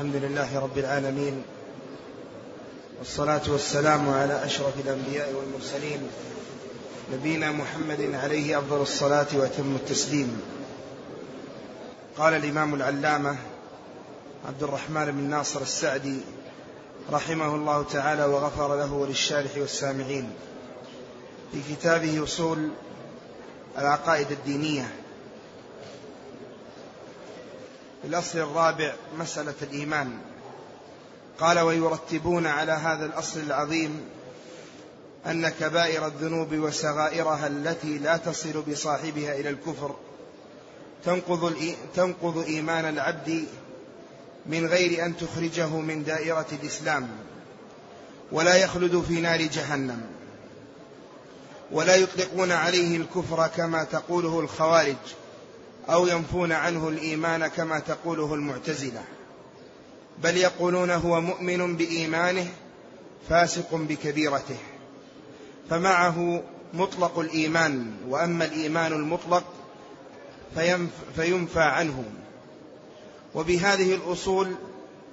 الحمد لله رب العالمين والصلاة والسلام على أشرف الأنبياء والمرسلين نبينا محمد عليه أفضل الصلاة وأتم التسليم. قال الإمام العلامة عبد الرحمن بن ناصر السعدي رحمه الله تعالى وغفر له وللشارح والسامعين في كتابه أصول العقائد الدينية. في الأصل الرابع مسألة الإيمان. قال ويرتبون على هذا الأصل العظيم أن كبائر الذنوب وصغائرها التي لا تصل بصاحبها إلى الكفر تنقض, تنقض إيمان العبد من غير أن تخرجه من دائرة الإسلام ولا يخلد في نار جهنم ولا يطلقون عليه الكفر كما تقوله الخوارج أو ينفون عنه الإيمان كما تقوله المعتزلة. بل يقولون هو مؤمن بإيمانه فاسق بكبيرته. فمعه مطلق الإيمان وأما الإيمان المطلق فينفى عنه. وبهذه الأصول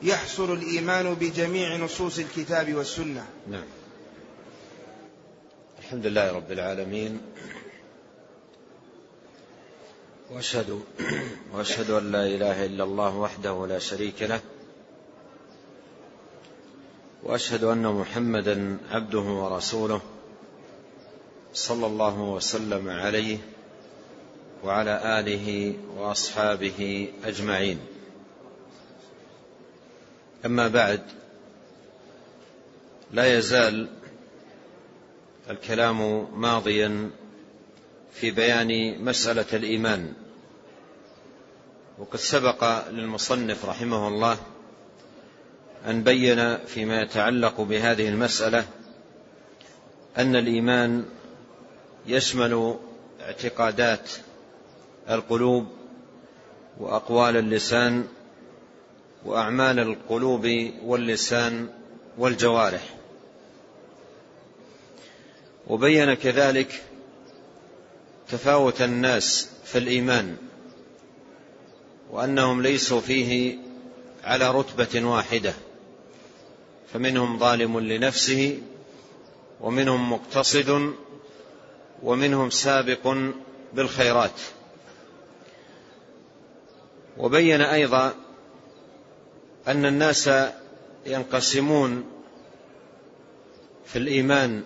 يحصل الإيمان بجميع نصوص الكتاب والسنة. نعم. الحمد لله رب العالمين. وأشهد وأشهد أن لا إله إلا الله وحده لا شريك له وأشهد أن محمدا عبده ورسوله صلى الله وسلم عليه وعلى آله وأصحابه أجمعين. أما بعد لا يزال الكلام ماضيا في بيان مسألة الإيمان. وقد سبق للمصنف رحمه الله أن بين فيما يتعلق بهذه المسألة أن الإيمان يشمل اعتقادات القلوب وأقوال اللسان وأعمال القلوب واللسان والجوارح. وبين كذلك تفاوت الناس في الإيمان وأنهم ليسوا فيه على رتبة واحدة فمنهم ظالم لنفسه ومنهم مقتصد ومنهم سابق بالخيرات. وبين أيضا أن الناس ينقسمون في الإيمان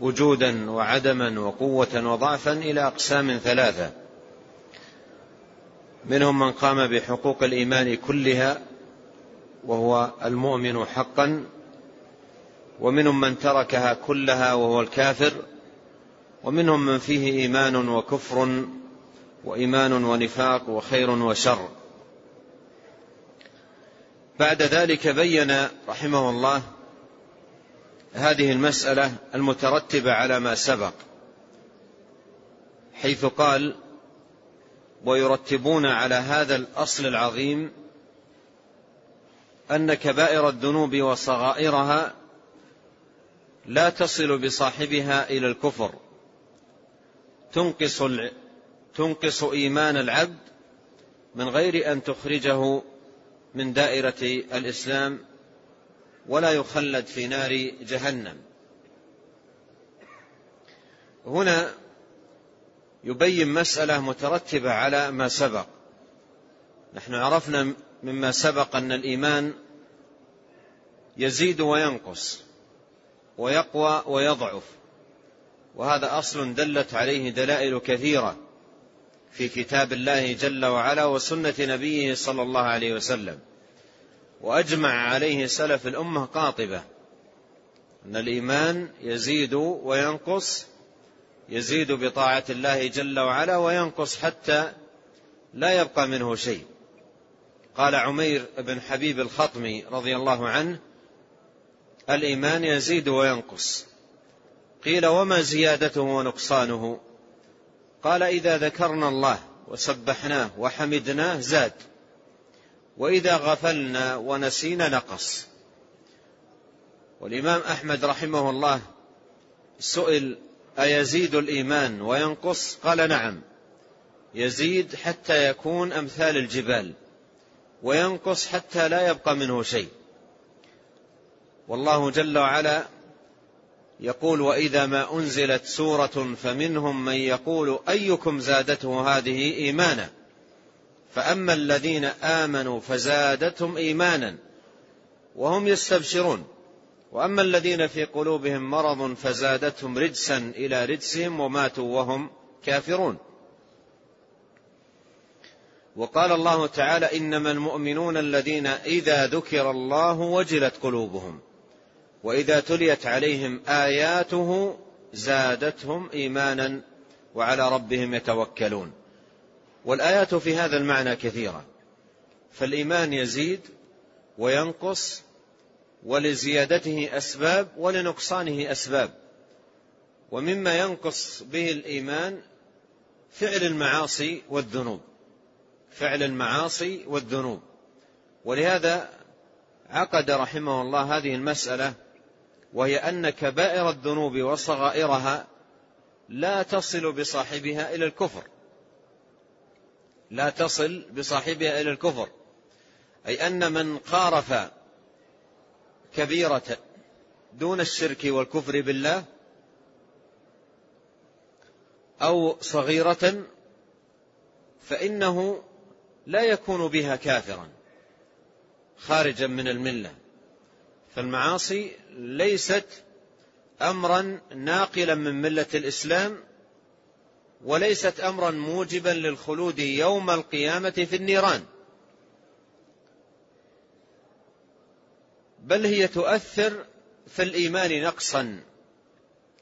وجودا وعدما وقوة وضعفا إلى أقسام ثلاثة. منهم من قام بحقوق الإيمان كلها وهو المؤمن حقا ومنهم من تركها كلها وهو الكافر ومنهم من فيه إيمان وكفر وإيمان ونفاق وخير وشر. بعد ذلك بين رحمه الله هذه المسألة المترتبة على ما سبق حيث قال ويرتبون على هذا الأصل العظيم أن كبائر الذنوب وصغائرها لا تصل بصاحبها إلى الكفر تنقص تنقص إيمان العبد من غير أن تخرجه من دائرة الإسلام ولا يخلد في نار جهنم. هنا يبين مسألة مترتبة على ما سبق. نحن عرفنا مما سبق أن الإيمان يزيد وينقص ويقوى ويضعف وهذا أصل دلت عليه دلائل كثيرة في كتاب الله جل وعلا وسنة نبيه صلى الله عليه وسلم. وأجمع عليه سلف الأمة قاطبة. أن الإيمان يزيد وينقص يزيد بطاعة الله جل وعلا وينقص حتى لا يبقى منه شيء. قال عمير بن حبيب الخطمي رضي الله عنه الإيمان يزيد وينقص. قيل وما زيادته ونقصانه؟ قال إذا ذكرنا الله وسبحناه وحمدناه زاد. وإذا غفلنا ونسينا نقص. والإمام أحمد رحمه الله سئل أيزيد الإيمان وينقص؟ قال نعم. يزيد حتى يكون أمثال الجبال وينقص حتى لا يبقى منه شيء. والله جل وعلا يقول وإذا ما أنزلت سورة فمنهم من يقول أيكم زادته هذه إيمانا؟ فأما الذين آمنوا فزادتهم إيمانا وهم يستبشرون. وأما الذين في قلوبهم مرض فزادتهم رجسا إلى رجسهم وماتوا وهم كافرون. وقال الله تعالى إنما المؤمنون الذين إذا ذكر الله وجلت قلوبهم وإذا تليت عليهم آياته زادتهم إيمانا وعلى ربهم يتوكلون. والآيات في هذا المعنى كثيرة. فالإيمان يزيد وينقص ولزيادته أسباب ولنقصانه أسباب. ومما ينقص به الإيمان فعل المعاصي والذنوب. فعل المعاصي والذنوب. ولهذا عقد رحمه الله هذه المسألة وهي أن كبائر الذنوب وصغائرها لا تصل بصاحبها إلى الكفر. لا تصل بصاحبها إلى الكفر. أي أن من قارف كبيرة دون الشرك والكفر بالله أو صغيرة فإنه لا يكون بها كافرا خارجا من الملة. فالمعاصي ليست امرا ناقلا من ملة الإسلام وليست امرا موجبا للخلود يوم القيامة في النيران. بل هي تؤثر في الإيمان نقصا.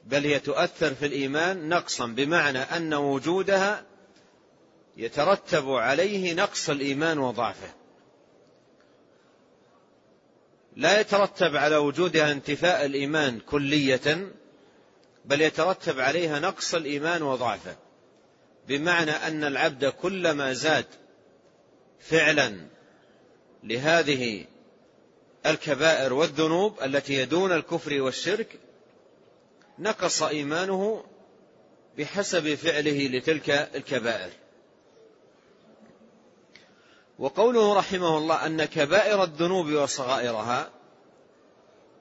بل هي تؤثر في الإيمان نقصا بمعنى أن وجودها يترتب عليه نقص الإيمان وضعفه. لا يترتب على وجودها انتفاء الإيمان كلية بل يترتب عليها نقص الإيمان وضعفه. بمعنى أن العبد كلما زاد فعلا لهذه الكبائر والذنوب التي يدون الكفر والشرك نقص إيمانه بحسب فعله لتلك الكبائر. وقوله رحمه الله أن كبائر الذنوب وصغائرها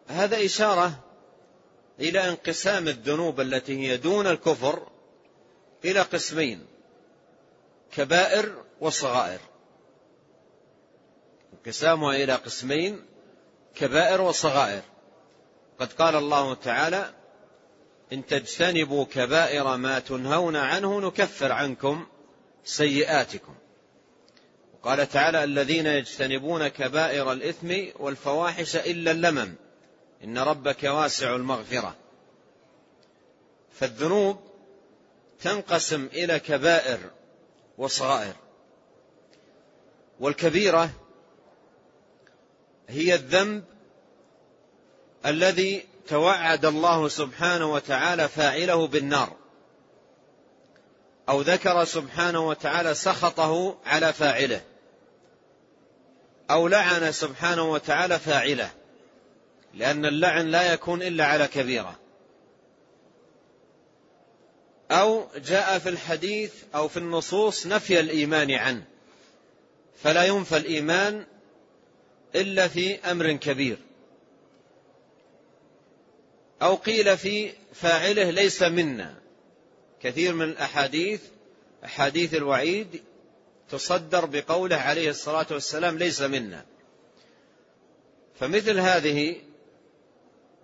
هذا إشارة إلى انقسام الذنوب التي هي دون الكفر إلى قسمين كبائر وصغائر. انقسامها إلى قسمين كبائر وصغائر. قد قال الله تعالى إن تجتنبوا كبائر ما تنهون عنه نكفر عنكم سيئاتكم. قال تعالى الذين يجتنبون كبائر الإثم والفواحش إلا اللمم إن ربك واسع المغفرة. فالذنوب تنقسم إلى كبائر وصغائر. والكبيرة هي الذنب الذي توعد الله سبحانه وتعالى فاعله بالنار أو ذكر سبحانه وتعالى سخطه على فاعله أو لعن سبحانه وتعالى فاعله لأن اللعن لا يكون إلا على كبيرة. أو جاء في الحديث أو في النصوص نفي الإيمان عنه. فلا ينفى الإيمان إلا في أمر كبير. أو قيل في فاعله ليس منا. كثير من الأحاديث أحاديث الوعيد تصدر بقوله عليه الصلاة والسلام ليس منا. فمثل هذه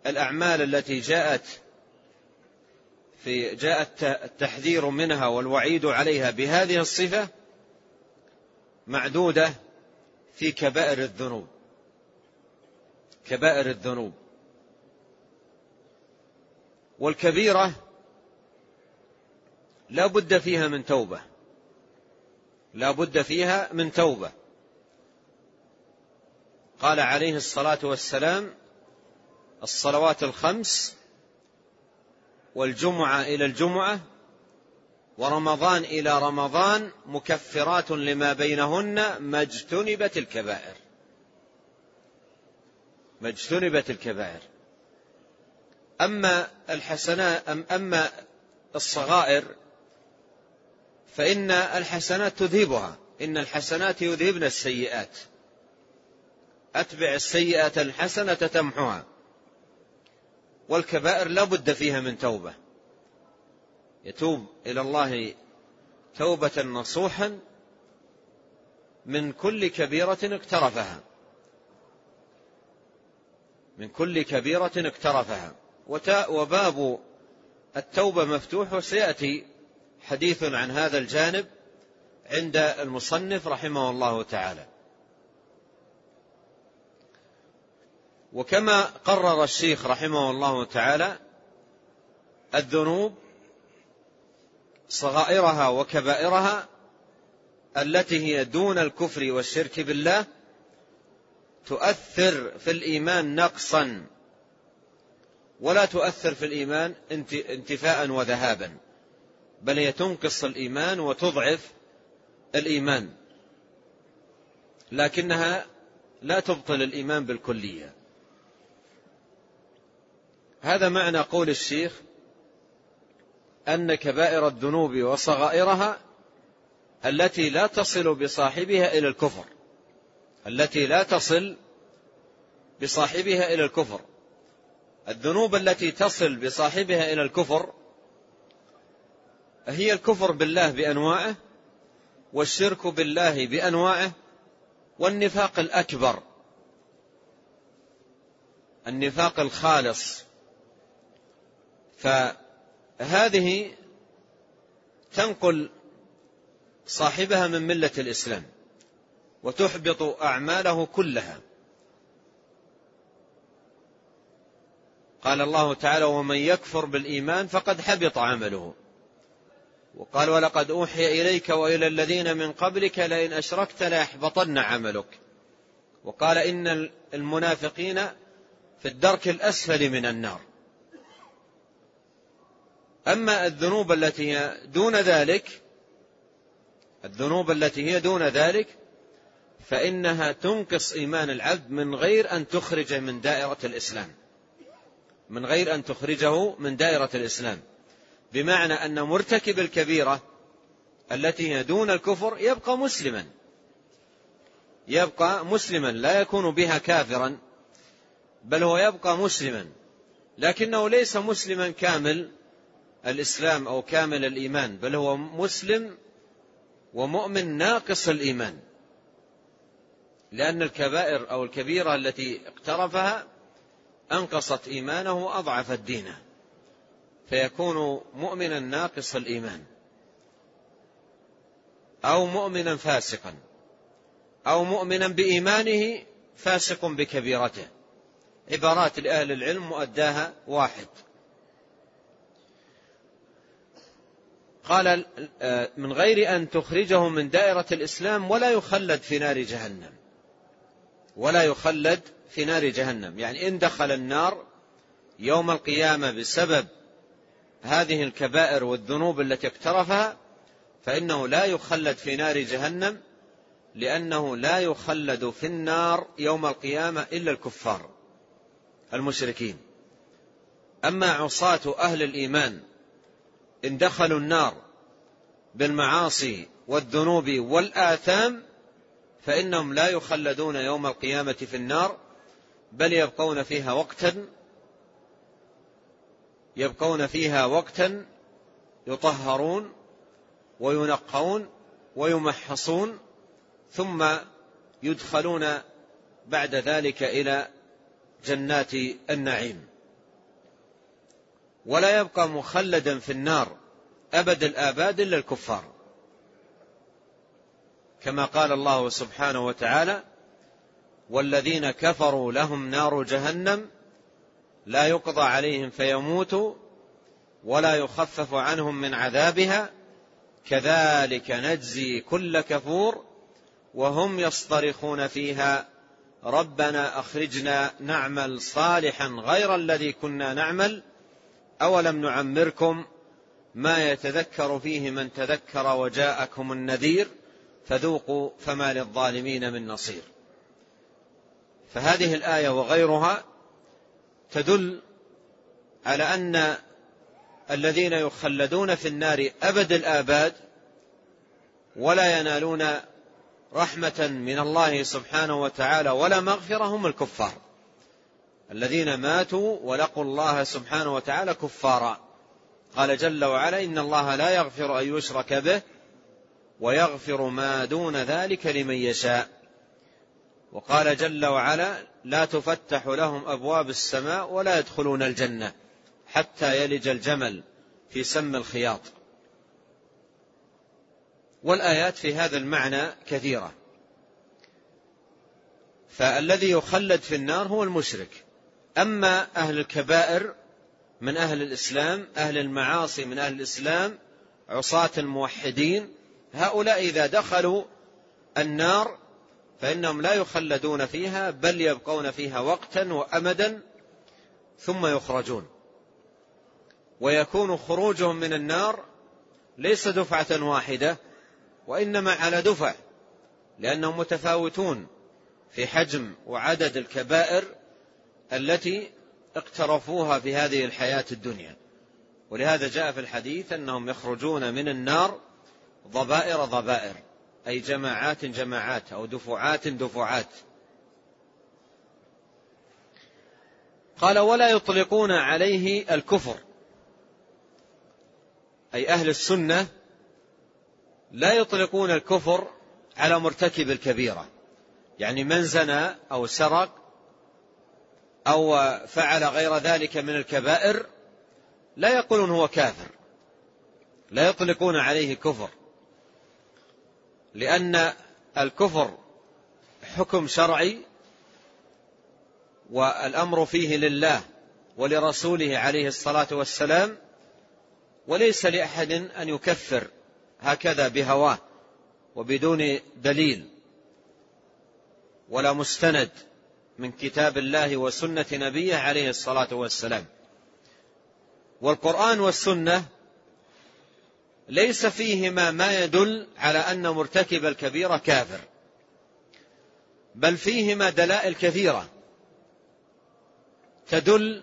الأعمال التي جاءت في جاء التحذير منها والوعيد عليها بهذه الصفة معدودة في كبائر الذنوب. كبائر الذنوب. والكبيرة لا بد فيها من توبة. لا بد فيها من توبة. قال عليه الصلاة والسلام الصلوات الخمس والجمعة إلى الجمعة ورمضان إلى رمضان مكفرات لما بينهن ما اجتنبت الكبائر. ما اجتنبت الكبائر. أما الحسنات أما الصغائر فإن الحسنات تذهبها. إن الحسنات يذهبن السيئات. أتبع السيئة الحسنة تمحها والكبائر لا بد فيها من توبة. يتوب إلى الله توبة نصوحا من كل كبيرة اقترفها. من كل كبيرة اقترفها. وباب التوبة مفتوح وسيأتي حديث عن هذا الجانب عند المصنف رحمه الله تعالى. وكما قرر الشيخ رحمه الله تعالى الذنوب صغائرها وكبائرها التي هي دون الكفر والشرك بالله تؤثر في الإيمان نقصا. ولا تؤثر في الإيمان انتفاء وذهابا بل هي تنقص الإيمان وتضعف الإيمان. لكنها لا تبطل الإيمان بالكلية. هذا معنى قول الشيخ أن كبائر الذنوب وصغائرها التي لا تصل بصاحبها إلى الكفر التي لا تصل بصاحبها إلى الكفر. الذنوب التي تصل بصاحبها إلى الكفر هي الكفر بالله بأنواعه والشرك بالله بأنواعه والنفاق الأكبر النفاق الخالص. فهذه تنقل صاحبها من ملة الإسلام وتحبط أعماله كلها. قال الله تعالى ومن يكفر بالإيمان فقد حبط عمله. وقال ولقد أوحي إليك وإلى الذين من قبلك لئن أشركت ليحبطن عملك. وقال إن المنافقين في الدرك الأسفل من النار. أما الذنوب التي هي دون ذلك الذنوب التي هي دون ذلك فإنها تنقص إيمان العبد من غير أن تخرج من دائرة الإسلام. من غير أن تخرجه من دائرة الإسلام. بمعنى أن مرتكب الكبيرة التي هي دون الكفر يبقى مسلما. يبقى مسلما لا يكون بها كافرا بل هو يبقى مسلما. لكنه ليس مسلما كامل الإسلام أو كامل الإيمان بل هو مسلم ومؤمن ناقص الإيمان. لأن الكبائر أو الكبيرة التي اقترفها أنقصت إيمانه وأضعفت دينه فيكون مؤمنا ناقص الإيمان. أو مؤمنا فاسقا. أو مؤمنا بإيمانه فاسق بكبيرته. عبارات لأهل العلم مؤداها واحد. قال من غير أن تخرجه من دائرة الإسلام ولا يخلد في نار جهنم. ولا يخلد في نار جهنم. يعني إن دخل النار يوم القيامة بسبب هذه الكبائر والذنوب التي اقترفها فإنه لا يخلد في نار جهنم لأنه لا يخلد في النار يوم القيامة إلا الكفار المشركين. أما عصاة أهل الإيمان إن دخلوا النار بالمعاصي والذنوب والآثام فإنهم لا يخلدون يوم القيامة في النار بل يبقون فيها وقتا يبقون فيها وقتا يطهرون وينقون ويمحصون ثم يدخلون بعد ذلك إلى جنات النعيم. ولا يبقى مخلدا في النار أبد الآباد إلا الكفار. كما قال الله سبحانه وتعالى والذين كفروا لهم نار جهنم لا يقضى عليهم فيموتوا ولا يخفف عنهم من عذابها كذلك نجزي كل كفور وهم يصطرخون فيها. ربنا أخرجنا نعمل صالحا غير الذي كنا نعمل أولم نعمركم ما يتذكر فيه من تذكر وجاءكم النذير فذوقوا فما للظالمين من نصير. فهذه الآية وغيرها تدل على أن الذين يخلدون في النار أبد الآباد ولا ينالون رحمة من الله سبحانه وتعالى ولا مغفرة هم الكفار. الذين ماتوا ولقوا الله سبحانه وتعالى كفارا. قال جل وعلا إن الله لا يغفر أن يشرك به ويغفر ما دون ذلك لمن يشاء. وقال جل وعلا لا تفتح لهم أبواب السماء ولا يدخلون الجنة حتى يلج الجمل في سم الخياط. والآيات في هذا المعنى كثيرة. فالذي يخلد في النار هو المشرك. أما أهل الكبائر من أهل الإسلام أهل المعاصي من أهل الإسلام عصاة الموحدين هؤلاء إذا دخلوا النار فإنهم لا يخلدون فيها بل يبقون فيها وقتا وأمدا ثم يخرجون. ويكون خروجهم من النار ليس دفعة واحدة وإنما على دفع لأنهم متفاوتون في حجم وعدد الكبائر التي اقترفوها في هذه الحياة الدنيا. ولهذا جاء في الحديث أنهم يخرجون من النار ضبائر ضبائر أي جماعات جماعات أو دفعات دفعات. قال ولا يطلقون عليه الكفر. أي أهل السنة لا يطلقون الكفر على مرتكب الكبيرة. يعني من زنى أو سرق أو فعل غير ذلك من الكبائر لا يقولون هو كافر. لا يطلقون عليه كفر. لأن الكفر حكم شرعي والأمر فيه لله ولرسوله عليه الصلاة والسلام وليس لأحد أن يكفر هكذا بهواه وبدون دليل ولا مستند. من كتاب الله وسنة نبيه عليه الصلاة والسلام. والقرآن والسنة ليس فيهما ما يدل على أن مرتكب الكبيرة كافر بل فيهما دلائل كثيرة تدل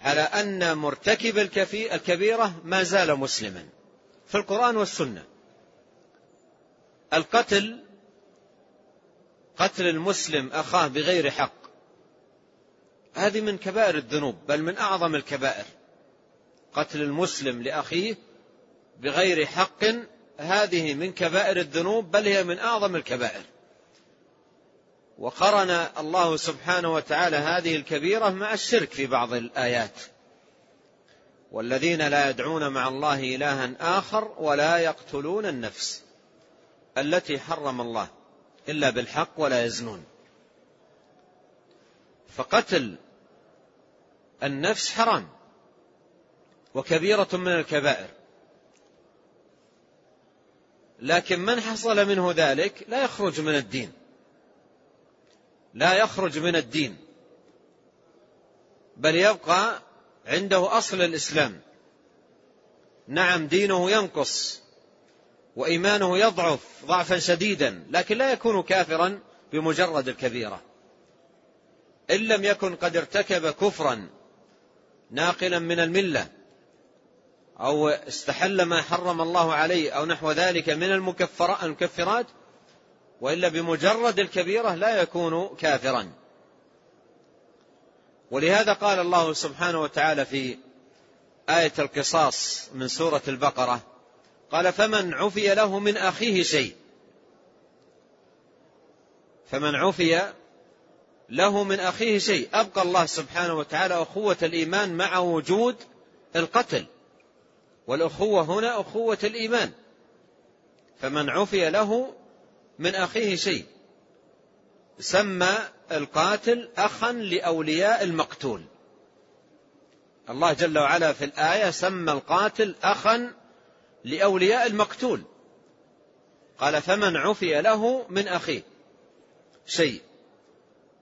على أن مرتكب الكبيرة ما زال مسلما في القرآن والسنة. القتل قتل المسلم أخاه بغير حق. هذه من كبائر الذنوب بل من أعظم الكبائر. قتل المسلم لأخيه بغير حق هذه من كبائر الذنوب بل هي من أعظم الكبائر. وقرن الله سبحانه وتعالى هذه الكبيرة مع الشرك في بعض الآيات. والذين لا يدعون مع الله إلها آخر ولا يقتلون النفس التي حرم الله. إلا بالحق ولا يزنون. فقتل النفس حرام وكبيرة من الكبائر. لكن من حصل منه ذلك؟ لا يخرج من الدين. لا يخرج من الدين. بل يبقى عنده أصل الإسلام. نعم دينه ينقص. وإيمانه يضعف ضعفا شديدا لكن لا يكون كافرا بمجرد الكبيرة. إن لم يكن قد ارتكب كفرا ناقلا من الملة أو استحل ما حرم الله عليه أو نحو ذلك من المكفرات وإلا بمجرد الكبيرة لا يكون كافرا. ولهذا قال الله سبحانه وتعالى في آية القصاص من سورة البقرة قال فمن عفي له من أخيه شيء. فمن عفي له من أخيه شيء. أبقى الله سبحانه وتعالى أخوة الإيمان مع وجود القتل. والأخوة هنا أخوة الإيمان. فمن عفي له من أخيه شيء. سمى القاتل أخا لأولياء المقتول. الله جل وعلا في الآية سمى القاتل أخا لأولياء المقتول. قال فمن عفي له من أخيه. شيء.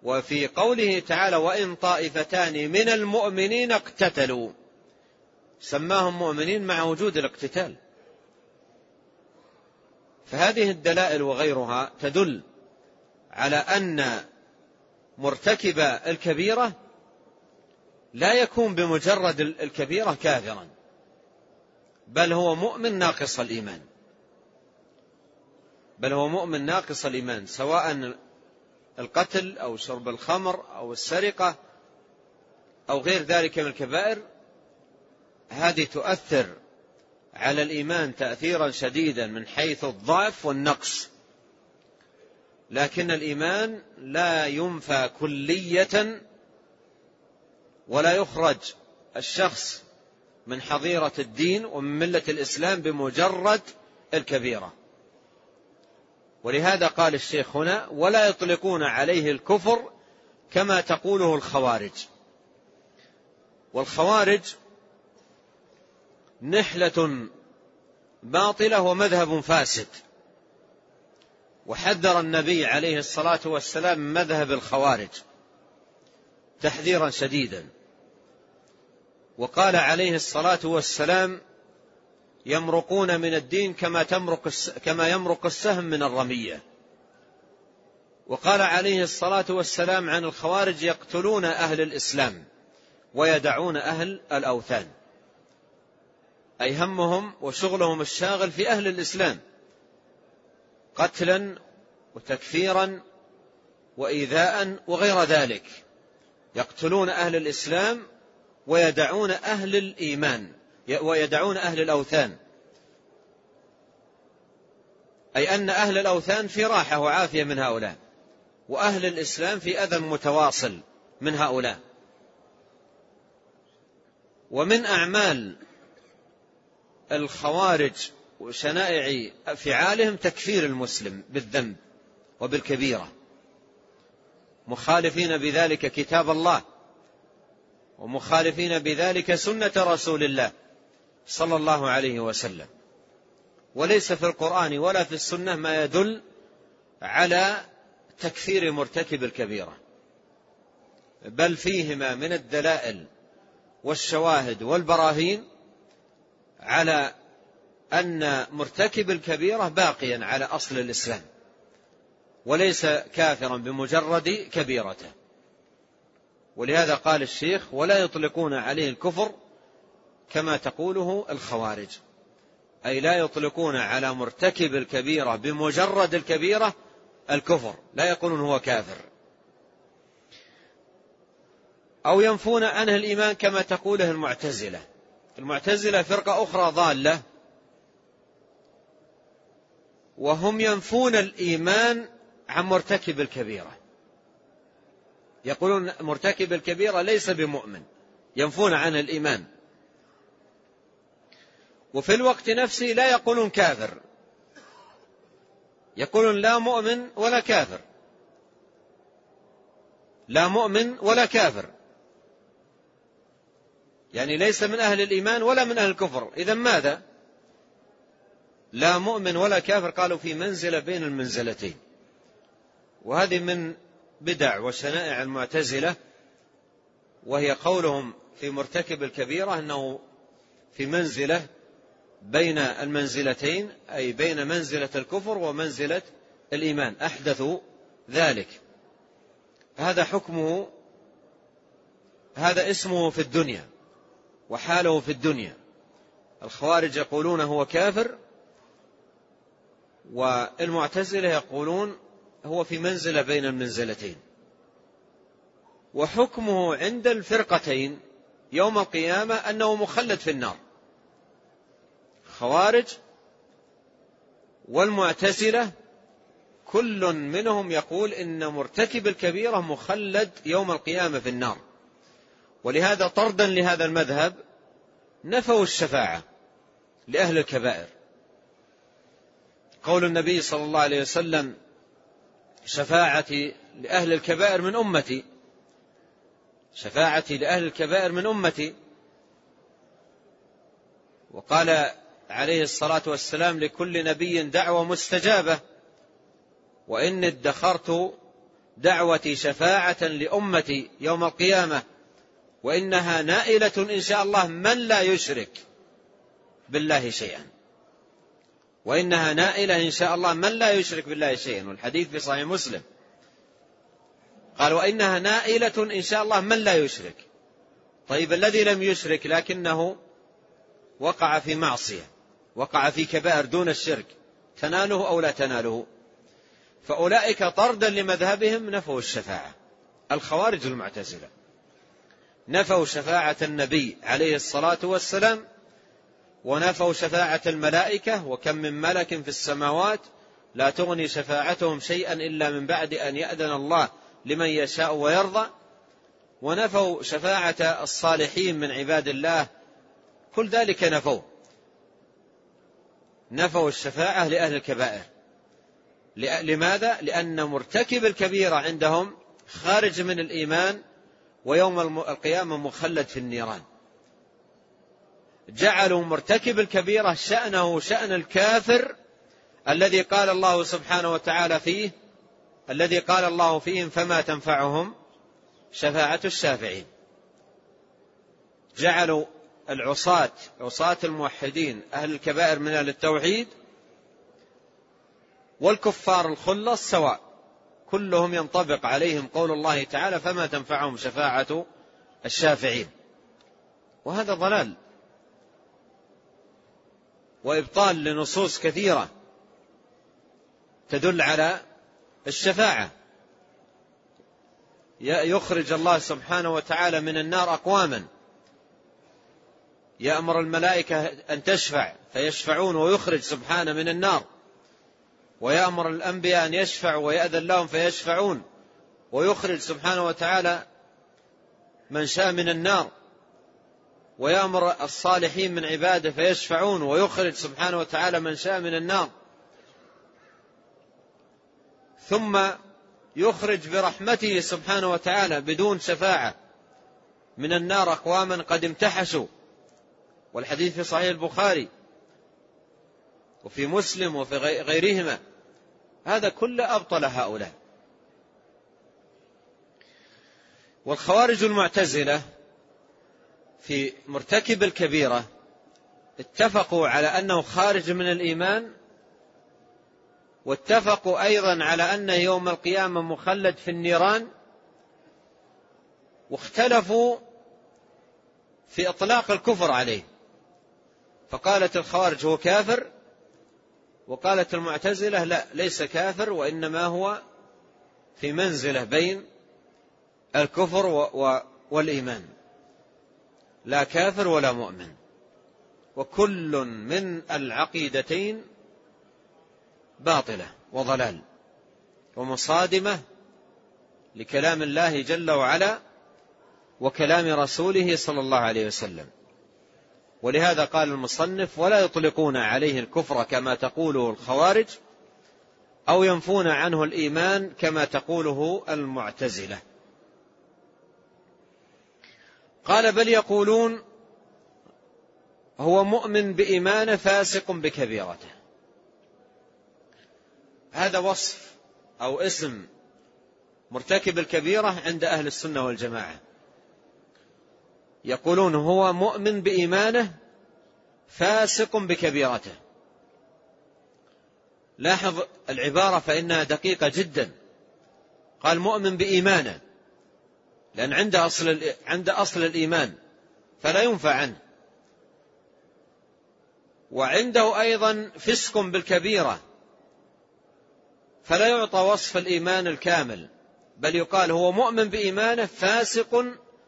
وفي قوله تعالى وإن طائفتان من المؤمنين اقتتلوا. سماهم مؤمنين مع وجود الاقتتال. فهذه الدلائل وغيرها تدل على أن مرتكب الكبيرة لا يكون بمجرد الكبيرة كافرا. بل هو مؤمن ناقص الإيمان. بل هو مؤمن ناقص الإيمان سواء القتل أو شرب الخمر أو السرقة أو غير ذلك من الكبائر هذه تؤثر على الإيمان تأثيرا شديدا من حيث الضعف والنقص. لكن الإيمان لا ينفى كلية ولا يخرج الشخص من حظيرة الدين ومن ملة الإسلام بمجرد الكبيرة. ولهذا قال الشيخ هنا ولا يطلقون عليه الكفر كما تقوله الخوارج والخوارج نحلة باطلة ومذهب فاسد. وحذر النبي عليه الصلاة والسلام من مذهب الخوارج تحذيرا شديدا. وقال عليه الصلاة والسلام يمرقون من الدين كما تمرق كما يمرق السهم من الرمية. وقال عليه الصلاة والسلام عن الخوارج يقتلون أهل الإسلام ويدعون أهل الأوثان. أي همهم وشغلهم الشاغل في أهل الإسلام. قتلا وتكفيرا وإيذاء وغير ذلك. يقتلون أهل الإسلام ويدعون أهل الإيمان ويدعون أهل الأوثان. أي أن أهل الأوثان في راحة وعافية من هؤلاء وأهل الإسلام في أذى متواصل من هؤلاء. ومن أعمال الخوارج وشنائع أفعالهم تكفير المسلم بالذنب وبالكبيرة. مخالفين بذلك كتاب الله. ومخالفين بذلك سنة رسول الله صلى الله عليه وسلم. وليس في القرآن ولا في السنة ما يدل على تكفير مرتكب الكبيرة بل فيهما من الدلائل والشواهد والبراهين على أن مرتكب الكبيرة باقيا على أصل الإسلام وليس كافرا بمجرد كبيرته. ولهذا قال الشيخ ولا يطلقون عليه الكفر كما تقوله الخوارج. أي لا يطلقون على مرتكب الكبيرة بمجرد الكبيرة الكفر لا يقولون هو كافر. أو ينفون عنه الإيمان كما تقوله المعتزلة. المعتزلة فرقة أخرى ضالة. وهم ينفون الإيمان عن مرتكب الكبيرة. يقولون مرتكب الكبيرة ليس بمؤمن ينفون عنه الإيمان. وفي الوقت نفسه لا يقولون كافر. يقولون لا مؤمن ولا كافر. لا مؤمن ولا كافر. يعني ليس من أهل الإيمان ولا من أهل الكفر. إذا ماذا؟ لا مؤمن ولا كافر قالوا في منزلة بين المنزلتين. وهذه من بدع وشنائع المعتزلة وهي قولهم في مرتكب الكبيرة أنه في منزلة بين المنزلتين أي بين منزلة الكفر ومنزلة الإيمان أحدثوا ذلك. هذا حكمه هذا اسمه في الدنيا وحاله في الدنيا. الخوارج يقولون هو كافر والمعتزلة يقولون هو في منزلة بين المنزلتين. وحكمه عند الفرقتين يوم القيامة أنه مخلد في النار. خوارج والمعتزلة كل منهم يقول إن مرتكب الكبيرة مخلد يوم القيامة في النار. ولهذا طردا لهذا المذهب نفوا الشفاعة لأهل الكبائر. قول النبي صلى الله عليه وسلم شفاعتي لأهل الكبائر من أمتي. شفاعتي لأهل الكبائر من أمتي. وقال عليه الصلاة والسلام لكل نبي دعوة مستجابة. وإني ادخرت دعوتي شفاعة لأمتي يوم القيامة. وإنها نائلة إن شاء الله من لا يشرك بالله شيئا. وإنها نائلة إن شاء الله من لا يشرك بالله شيئا. والحديث في صحيح مسلم. قال وإنها نائلة إن شاء الله من لا يشرك. طيب الذي لم يشرك لكنه وقع في معصية وقع في كبائر دون الشرك تناله أو لا تناله؟ فأولئك طردا لمذهبهم نفوا الشفاعة. الخوارج المعتزلة نفوا شفاعة النبي عليه الصلاة والسلام ونفوا شفاعة الملائكة وكم من ملك في السماوات لا تغني شفاعتهم شيئا إلا من بعد أن يأذن الله لمن يشاء ويرضى. ونفوا شفاعة الصالحين من عباد الله كل ذلك نفوا. نفوا الشفاعة لأهل الكبائر. لماذا؟ لأن مرتكب الكبيرة عندهم خارج من الإيمان ويوم القيامة مخلد في النيران. جعلوا مرتكب الكبيرة شأنه شأن الكافر الذي قال الله سبحانه وتعالى فيه الذي قال الله فيهم فما تنفعهم شفاعة الشافعين. جعلوا العصاة عصاة الموحدين أهل الكبائر من أهل التوحيد والكفار الخلص سواء كلهم ينطبق عليهم قول الله تعالى فما تنفعهم شفاعة الشافعين. وهذا ضلال. وإبطال لنصوص كثيرة تدل على الشفاعة. يخرج الله سبحانه وتعالى من النار أقواما. يأمر الملائكة أن تشفع فيشفعون ويخرج سبحانه من النار. ويأمر الأنبياء أن يشفعوا ويأذن لهم فيشفعون. ويخرج سبحانه وتعالى من شاء من النار. ويأمر الصالحين من عباده فيشفعون ويخرج سبحانه وتعالى من شاء من النار. ثم يخرج برحمته سبحانه وتعالى بدون شفاعة. من النار أقواما قد امتحشوا. والحديث في صحيح البخاري. وفي مسلم وفي غيرهما. هذا كله أبطل هؤلاء. والخوارج المعتزلة في مرتكب الكبيرة اتفقوا على أنه خارج من الإيمان واتفقوا أيضا على أنه يوم القيامة مخلد في النيران واختلفوا في إطلاق الكفر عليه. فقالت الخوارج هو كافر وقالت المعتزلة لا ليس كافر وإنما هو في منزلة بين الكفر والإيمان. لا كافر ولا مؤمن. وكل من العقيدتين باطلة وضلال ومصادمة لكلام الله جل وعلا وكلام رسوله صلى الله عليه وسلم. ولهذا قال المصنف ولا يطلقون عليه الكفر كما تقوله الخوارج أو ينفون عنه الإيمان كما تقوله المعتزلة. قال بل يقولون هو مؤمن بإيمانه فاسق بكبيرته. هذا وصف أو اسم مرتكب الكبيرة عند أهل السنة والجماعة. يقولون هو مؤمن بإيمانه فاسق بكبيرته. لاحظ العبارة فإنها دقيقة جدا. قال مؤمن بإيمانه. لأن عنده أصل عنده أصل الإيمان فلا ينفع عنه. وعنده أيضا فسق بالكبيرة فلا يعطى وصف الإيمان الكامل بل يقال هو مؤمن بإيمانه فاسق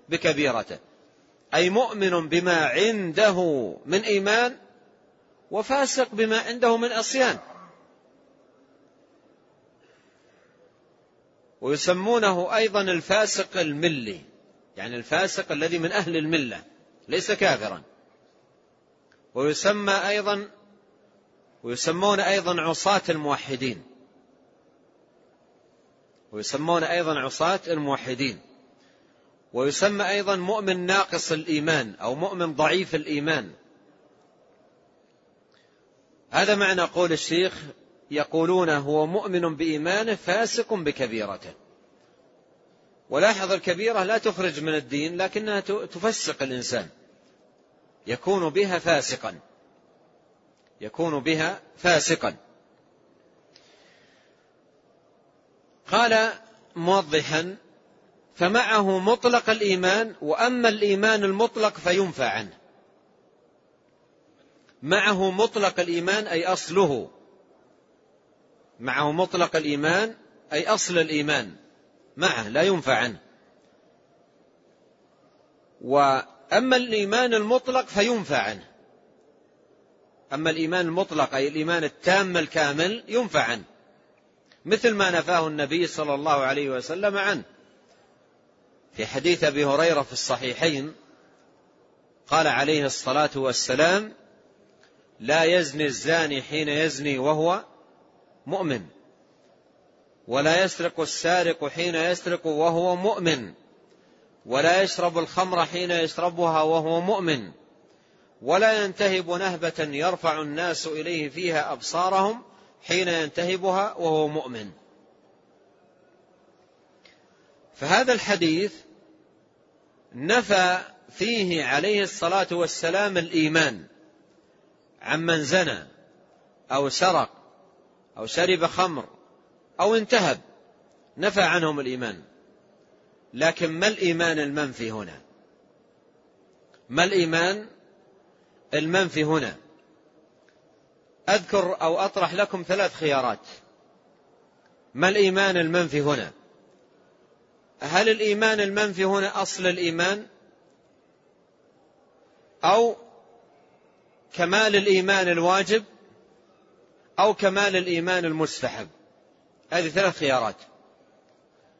بكبيرته أي مؤمن بما عنده من إيمان وفاسق بما عنده من عصيان. ويسمونه أيضا الفاسق الملي يعني الفاسق الذي من أهل الملة ليس كافرا. ويسمى أيضا ويسمون أيضا عصاة الموحدين. ويسمون أيضا عصاة الموحدين. ويسمى أيضا مؤمن ناقص الإيمان أو مؤمن ضعيف الإيمان. هذا معنى قول الشيخ يقولون هو مؤمن بإيمانه فاسق بكبيرته. ولاحظ الكبيرة لا تخرج من الدين لكنها تفسق الإنسان. يكون بها فاسقا. يكون بها فاسقا. قال موضحا فمعه مطلق الإيمان وأما الإيمان المطلق فينفى عنه. معه مطلق الإيمان أي أصله. معه مطلق الإيمان أي أصل الإيمان معه لا ينفع عنه. وأما الإيمان المطلق فينفع عنه. أما الإيمان المطلق أي الإيمان التام الكامل ينفع عنه. مثل ما نفاه النبي صلى الله عليه وسلم عنه. في حديث أبي هريرة في الصحيحين قال عليه الصلاة والسلام لا يزني الزاني حين يزني وهو مؤمن. ولا يسرق السارق حين يسرق وهو مؤمن. ولا يشرب الخمر حين يشربها وهو مؤمن. ولا ينتهب نهبة يرفع الناس إليه فيها أبصارهم حين ينتهبها وهو مؤمن. فهذا الحديث نفى فيه عليه الصلاة والسلام الإيمان. عمن زنى أو سرق أو شرب خمر أو انتهب نفى عنهم الإيمان. لكن ما الإيمان المنفي هنا؟ ما الإيمان المنفي هنا؟ أذكر أو أطرح لكم ثلاث خيارات. ما الإيمان المنفي هنا؟ هل الإيمان المنفي هنا أصل الإيمان؟ أو كمال الإيمان الواجب؟ أو كمال الإيمان المستحب. هذه ثلاث خيارات.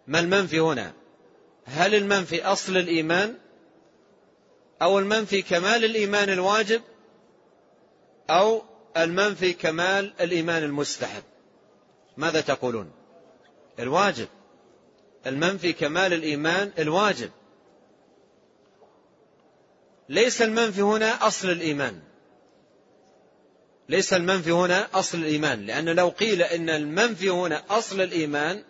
ما المنفي هنا؟ هل المنفي أصل الإيمان أو المنفي كمال الإيمان الواجب أو المنفي كمال الإيمان المستحب؟ ماذا تقولون؟ الواجب. المنفي كمال الإيمان الواجب. ليس المنفي هنا أصل الإيمان. ليس المنفي هنا أصل الإيمان. لأن لو قيل إن المنفي هنا أصل الإيمان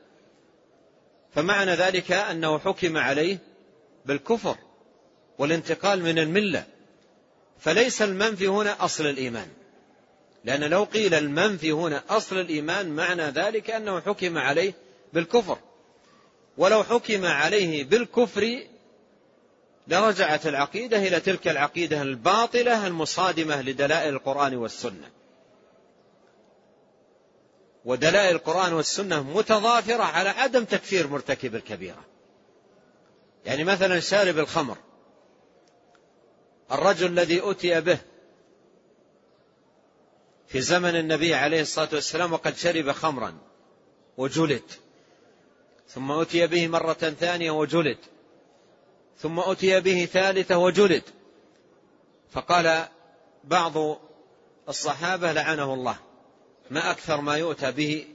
فمعنى ذلك أنه حكم عليه بالكفر والانتقال من الملة. فليس المنفي هنا أصل الإيمان. لأن لو قيل المنفي هنا أصل الإيمان معنى ذلك أنه حكم عليه بالكفر. ولو حكم عليه بالكفر لرجعت العقيدة إلى تلك العقيدة الباطلة المصادمة لدلائل القرآن والسنة. ودلائل القرآن والسنة متضافرة على عدم تكفير مرتكب الكبيرة. يعني مثلا شارب الخمر. الرجل الذي أتي به في زمن النبي عليه الصلاة والسلام وقد شرب خمرا وجلد ثم أتي به مرة ثانية وجلد ثم أتي به ثالثة وجلد. فقال بعض الصحابة لعنه الله. ما أكثر ما يؤتى به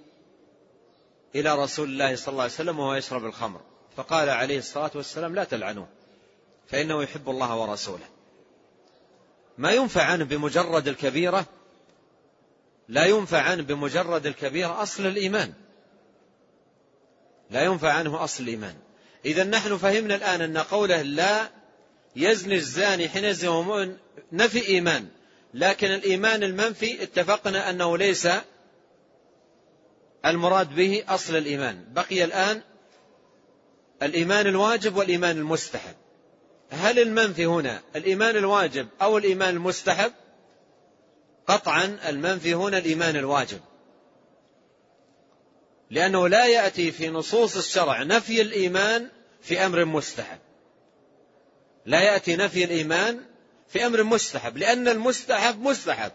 إلى رسول الله صلى الله عليه وسلم وهو يشرب الخمر. فقال عليه الصلاة والسلام لا تلعنوه فإنه يحب الله ورسوله. ما ينفع عنه بمجرد الكبيرة لا ينفع عنه بمجرد الكبيرة أصل الإيمان. لا ينفع عنه أصل الإيمان. إذا نحن فهمنا الآن أن قوله لا يزني الزاني حين يزني نفي إيمان. لكن الإيمان المنفي اتفقنا أنه ليس المراد به أصل الإيمان. بقي الآن الإيمان الواجب والإيمان المستحب. هل المنفي هنا الإيمان الواجب أو الإيمان المستحب؟ قطعا المنفي هنا الإيمان الواجب. لأنه لا يأتي في نصوص الشرع نفي الإيمان في أمر مستحب. لا يأتي نفي الإيمان في أمر مستحب لأن المستحب مستحب.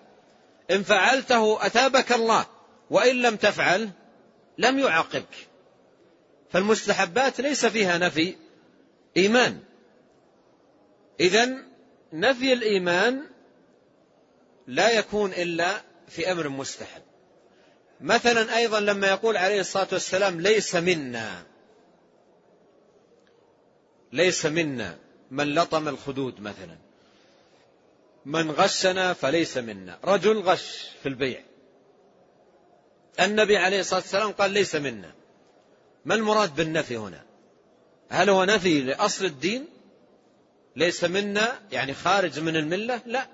إن فعلته أتابك الله وإن لم تفعل لم يعاقبك. فالمستحبات ليس فيها نفي إيمان. إذا نفي الإيمان لا يكون إلا في أمر مستحب. مثلا أيضا لما يقول عليه الصلاة والسلام ليس منا. ليس منا. من لطم الخدود مثلا. من غشنا فليس منا. رجل غش في البيع. النبي عليه الصلاة والسلام قال ليس منا. ما المراد بالنفي هنا؟ هل هو نفي لأصل الدين؟ ليس منا يعني خارج من الملة؟ لا.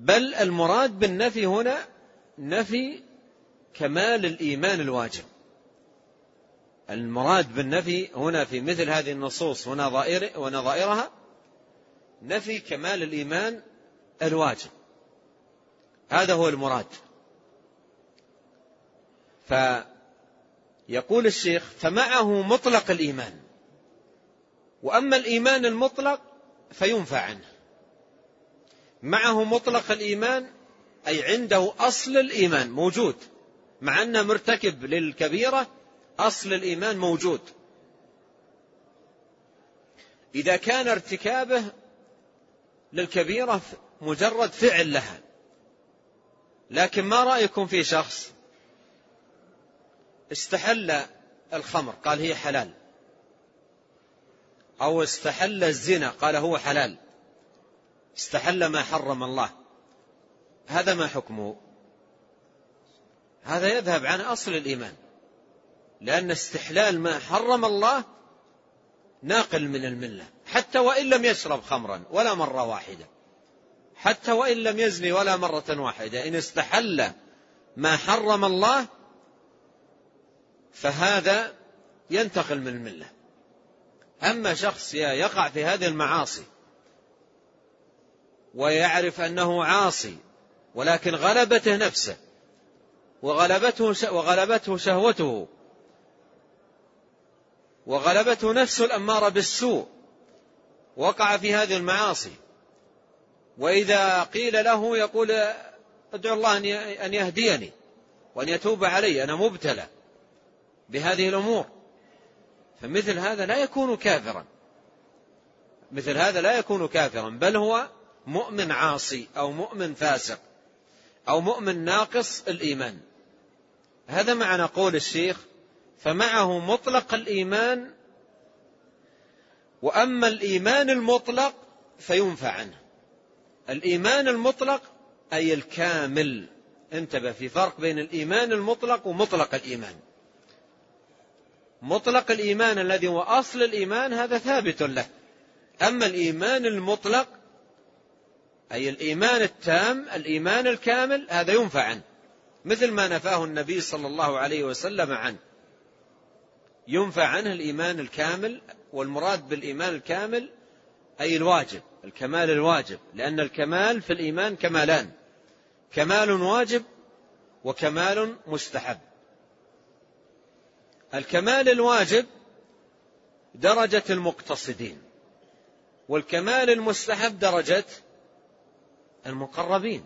بل المراد بالنفي هنا نفي كمال الإيمان الواجب. المراد بالنفي هنا في مثل هذه النصوص ونظائر ونظائرها نفي كمال الإيمان الواجب. هذا هو المراد. فيقول الشيخ فمعه مطلق الإيمان وأما الإيمان المطلق فينفى عنه. معه مطلق الإيمان أي عنده أصل الإيمان موجود مع أنه مرتكب للكبيرة أصل الإيمان موجود. إذا كان ارتكابه للكبيرة مجرد فعل لها. لكن ما رأيكم في شخص استحل الخمر قال هي حلال. أو استحل الزنا قال هو حلال. استحل ما حرم الله. هذا ما حكمه هذا يذهب عن أصل الإيمان. لأن استحلال ما حرم الله ناقل من الملة. حتى وإن لم يشرب خمرا ولا مرة واحدة. حتى وإن لم يزني ولا مرة واحدة. إن استحل ما حرم الله فهذا ينتقل من الملة. أما شخص يقع في هذه المعاصي ويعرف أنه عاصي ولكن غلبته نفسه وغلبته وغلبته شهوته وغلبته نفسه الأمارة بالسوء وقع في هذه المعاصي. وإذا قيل له يقول أدعو الله أن يهديني وأن يتوب علي أنا مبتلى بهذه الأمور. فمثل هذا لا يكون كافرا. مثل هذا لا يكون كافرا بل هو مؤمن عاصي أو مؤمن فاسق أو مؤمن ناقص الإيمان. هذا معنى قول الشيخ فمعه مطلق الإيمان وأما الإيمان المطلق فينفى عنه. الإيمان المطلق أي الكامل. انتبه في فرق بين الإيمان المطلق ومطلق الإيمان. مطلق الإيمان الذي هو أصل الإيمان هذا ثابت له. أما الإيمان المطلق أي الإيمان التام الإيمان الكامل هذا ينفى عنه. مثل ما نفاه النبي صلى الله عليه وسلم عنه. ينفى عنه الإيمان الكامل والمراد بالإيمان الكامل أي الواجب الكمال الواجب. لأن الكمال في الإيمان كمالان. كمال واجب وكمال مستحب. الكمال الواجب درجة المقتصدين والكمال المستحب درجة المقربين.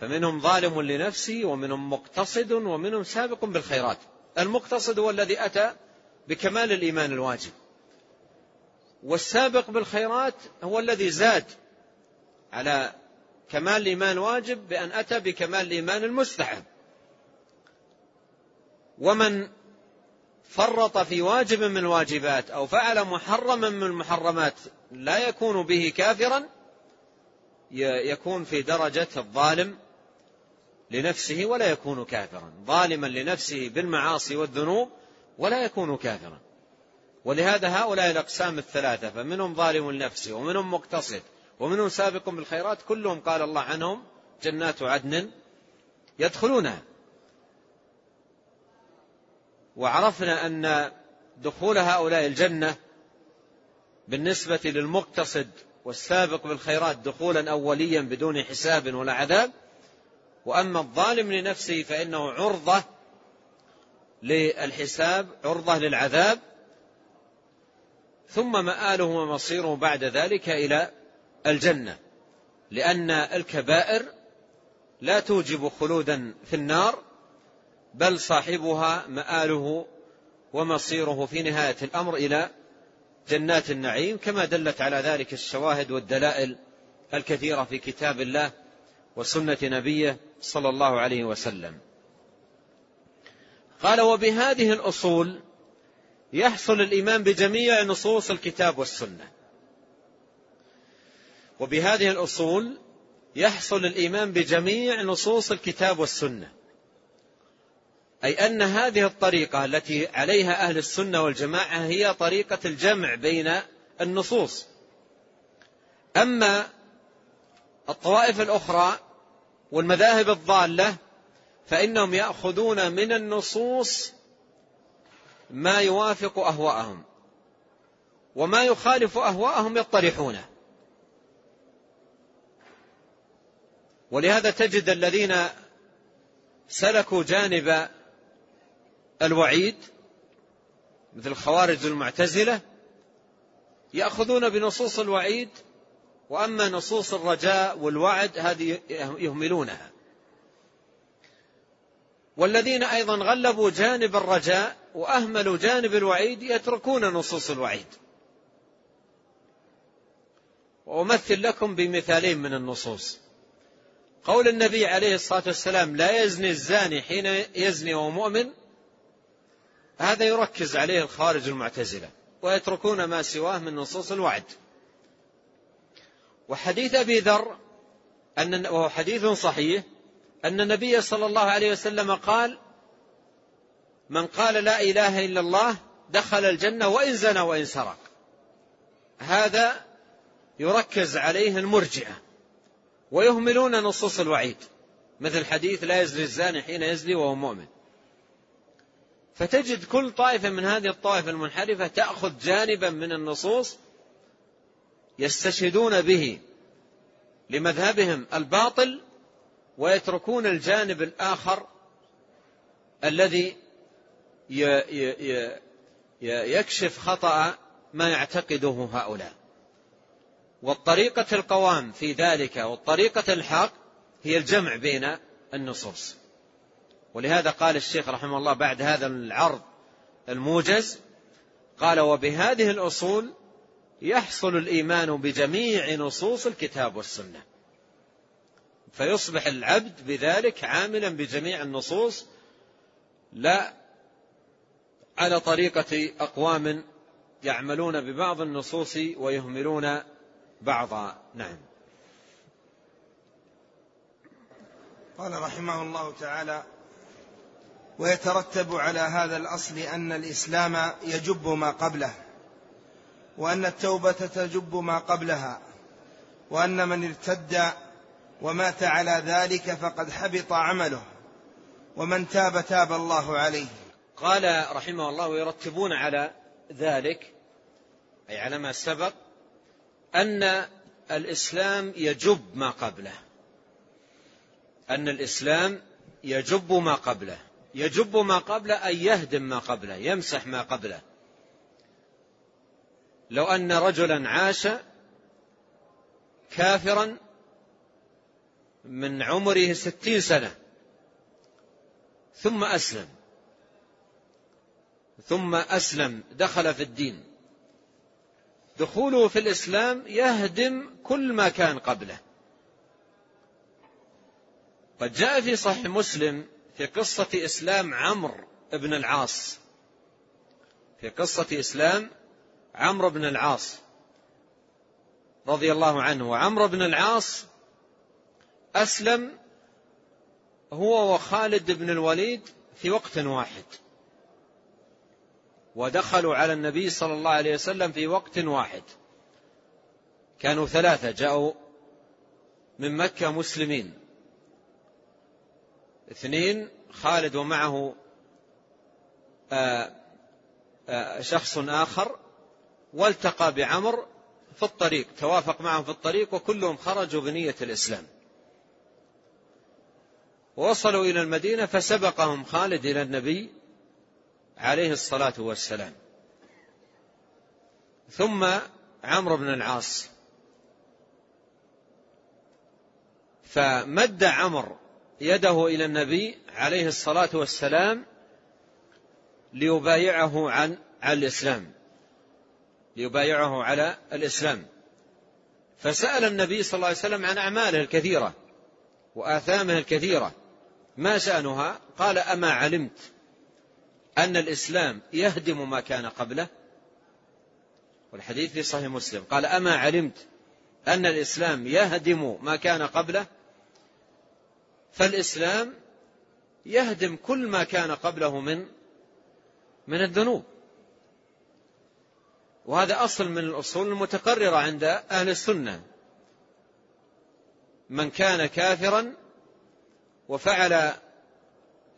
فمنهم ظالم لنفسه ومنهم مقتصد ومنهم سابق بالخيرات. المقتصد هو الذي أتى بكمال الإيمان الواجب. والسابق بالخيرات هو الذي زاد على كمال الإيمان الواجب بأن أتى بكمال الإيمان المستحب. ومن فرط في واجب من الواجبات أو فعل محرما من المحرمات لا يكون به كافرا يكون في درجة الظالم لنفسه ولا يكون كافرا. ظالما لنفسه بالمعاصي والذنوب ولا يكون كافرا. ولهذا هؤلاء الأقسام الثلاثة فمنهم ظالم لنفسه ومنهم مقتصد ومنهم سابق بالخيرات كلهم قال الله عنهم جنات عدن يدخلونها. وعرفنا أن دخول هؤلاء الجنة بالنسبة للمقتصد والسابق بالخيرات دخولا أوليا بدون حساب ولا عذاب. وأما الظالم لنفسه فإنه عرضة للحساب عرضة للعذاب. ثم مآله ومصيره بعد ذلك إلى الجنة لأن الكبائر لا توجب خلودا في النار بل صاحبها مآله ومصيره في نهاية الأمر إلى جنات النعيم كما دلت على ذلك الشواهد والدلائل الكثيرة في كتاب الله وسنة نبيه صلى الله عليه وسلم. قال وبهذه الأصول يحصل الإيمان بجميع نصوص الكتاب والسنة. وبهذه الأصول يحصل الإيمان بجميع نصوص الكتاب والسنة. أي أن هذه الطريقة التي عليها أهل السنة والجماعة هي طريقة الجمع بين النصوص. أما الطوائف الأخرى والمذاهب الضالة فإنهم يأخذون من النصوص ما يوافق أهواءهم وما يخالف أهواءهم يطرحونه. ولهذا تجد الذين سلكوا جانب الوعيد مثل الخوارج المعتزلة يأخذون بنصوص الوعيد وأما نصوص الرجاء والوعد هذه يهملونها. والذين أيضا غلبوا جانب الرجاء وأهملوا جانب الوعيد يتركون نصوص الوعيد. وأمثل لكم بمثالين من النصوص. قول النبي عليه الصلاة والسلام لا يزني الزاني حين يزني وهو مؤمن هذا يركز عليه الخارج المعتزلة ويتركون ما سواه من نصوص الوعد. وحديث أبي ذر أن وهو حديث صحيح أن النبي صلى الله عليه وسلم قال من قال لا إله إلا الله دخل الجنة وإن زنى وإن سرق. هذا يركز عليه المرجئة ويهملون نصوص الوعيد مثل حديث لا يزني الزاني حين يزني وهو مؤمن. فتجد كل طائفة من هذه الطائفة المنحرفة تأخذ جانبا من النصوص يستشهدون به لمذهبهم الباطل ويتركون الجانب الآخر الذي يكشف خطأ ما يعتقده هؤلاء. والطريقة القوام في ذلك والطريقة الحق هي الجمع بين النصوص. ولهذا قال الشيخ رحمه الله بعد هذا العرض الموجز قال وبهذه الأصول يحصل الإيمان بجميع نصوص الكتاب والسنة فيصبح العبد بذلك عاملا بجميع النصوص لا على طريقة أقوام يعملون ببعض النصوص ويهملون بعضا. نعم. قال رحمه الله تعالى ويترتب على هذا الأصل أن الإسلام يجب ما قبله وأن التوبة تجب ما قبلها وأن من ارتد ومات على ذلك فقد حبط عمله ومن تاب تاب الله عليه. قال رحمه الله ويرتبون على ذلك أي على ما سبق أن الإسلام يجب ما قبله. أن الإسلام يجب ما قبله. يجب ما قبله أي يهدم ما قبله يمسح ما قبله. لو أن رجلا عاش كافرا من عمره ستين سنة ثم أسلم. ثم أسلم دخل في الدين. دخوله في الإسلام يهدم كل ما كان قبله. قد جاء في صحيح مسلم في قصة إسلام عمرو بن العاص. في قصة إسلام عمرو بن العاص رضي الله عنه. وعمرو بن العاص أسلم هو وخالد بن الوليد في وقت واحد ودخلوا على النبي صلى الله عليه وسلم في وقت واحد. كانوا ثلاثة جاءوا من مكة مسلمين. اثنين خالد ومعه آه، آه، شخص آخر والتقى بعمر في الطريق توافق معهم في الطريق وكلهم خرجوا بنية الإسلام. ووصلوا إلى المدينة فسبقهم خالد إلى النبي عليه الصلاة والسلام. ثم عمرو بن العاص. فمد عمرو يده إلى النبي عليه الصلاة والسلام ليبايعه عن على الإسلام. ليبايعه على الإسلام. فسأل النبي صلى الله عليه وسلم عن أعماله الكثيرة وآثامه الكثيرة. ما شأنها؟ قال أما علمت أن الإسلام يهدم ما كان قبله. والحديث في صحيح مسلم. قال أما علمت أن الإسلام يهدم ما كان قبله فالإسلام يهدم كل ما كان قبله من من الذنوب. وهذا أصل من الأصول المتقررة عند أهل السنة. من كان كافرا وفعل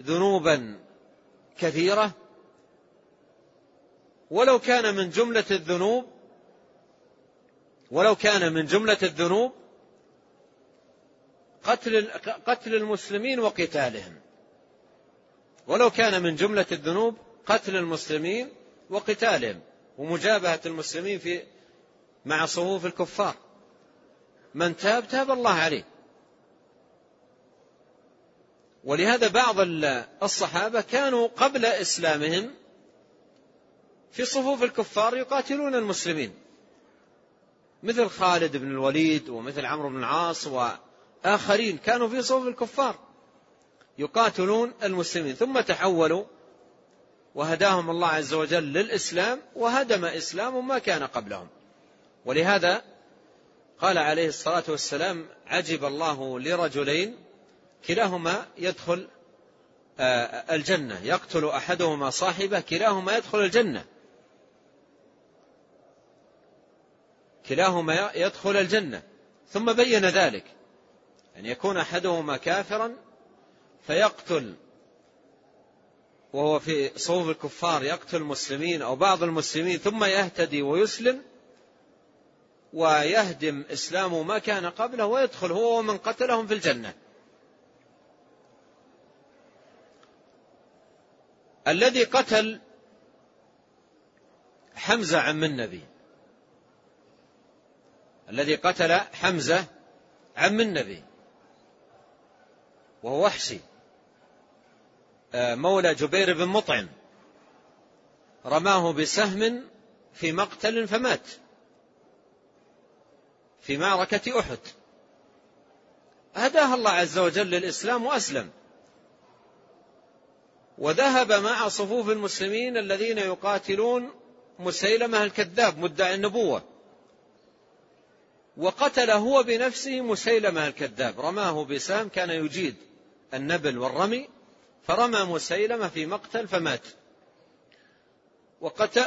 ذنوبا كثيرة ولو كان من جملة الذنوب ولو كان من جملة الذنوب قتل قتل المسلمين وقتالهم. ولو كان من جملة الذنوب قتل المسلمين وقتالهم ومجابهة المسلمين في مع صفوف الكفار. من تاب تاب الله عليه. ولهذا بعض الصحابة كانوا قبل إسلامهم في صفوف الكفار يقاتلون المسلمين. مثل خالد بن الوليد ومثل عمرو بن العاص وآخرين كانوا في صفوف الكفار يقاتلون المسلمين ثم تحولوا وهداهم الله عز وجل للإسلام وهدم إسلام ما كان قبلهم. ولهذا قال عليه الصلاة والسلام عجب الله لرجلين كلاهما يدخل آه، الجنة يقتل أحدهما صاحبه كلاهما يدخل الجنة. كلاهما يدخل الجنة. ثم بين ذلك. أن يكون أحدهما كافرا فيقتل وهو في صوب الكفار يقتل المسلمين أو بعض المسلمين ثم يهتدي ويسلم ويهدم إسلامه ما كان قبله ويدخل هو ومن قتلهم في الجنة. الذي قتل حمزة عم النبي. الذي قتل حمزة عم النبي. وهو وحشي. آه، مولى جبير بن مطعم. رماه بسهم في مقتل فمات. في معركة أحد. هداه الله عز وجل للإسلام وأسلم. وذهب مع صفوف المسلمين الذين يقاتلون مسيلمة الكذاب مدعي النبوة. وقتل هو بنفسه مسيلمة الكذاب. رماه بسام كان يجيد. النبل والرمي فرمى مسيلمة في مقتل فمات.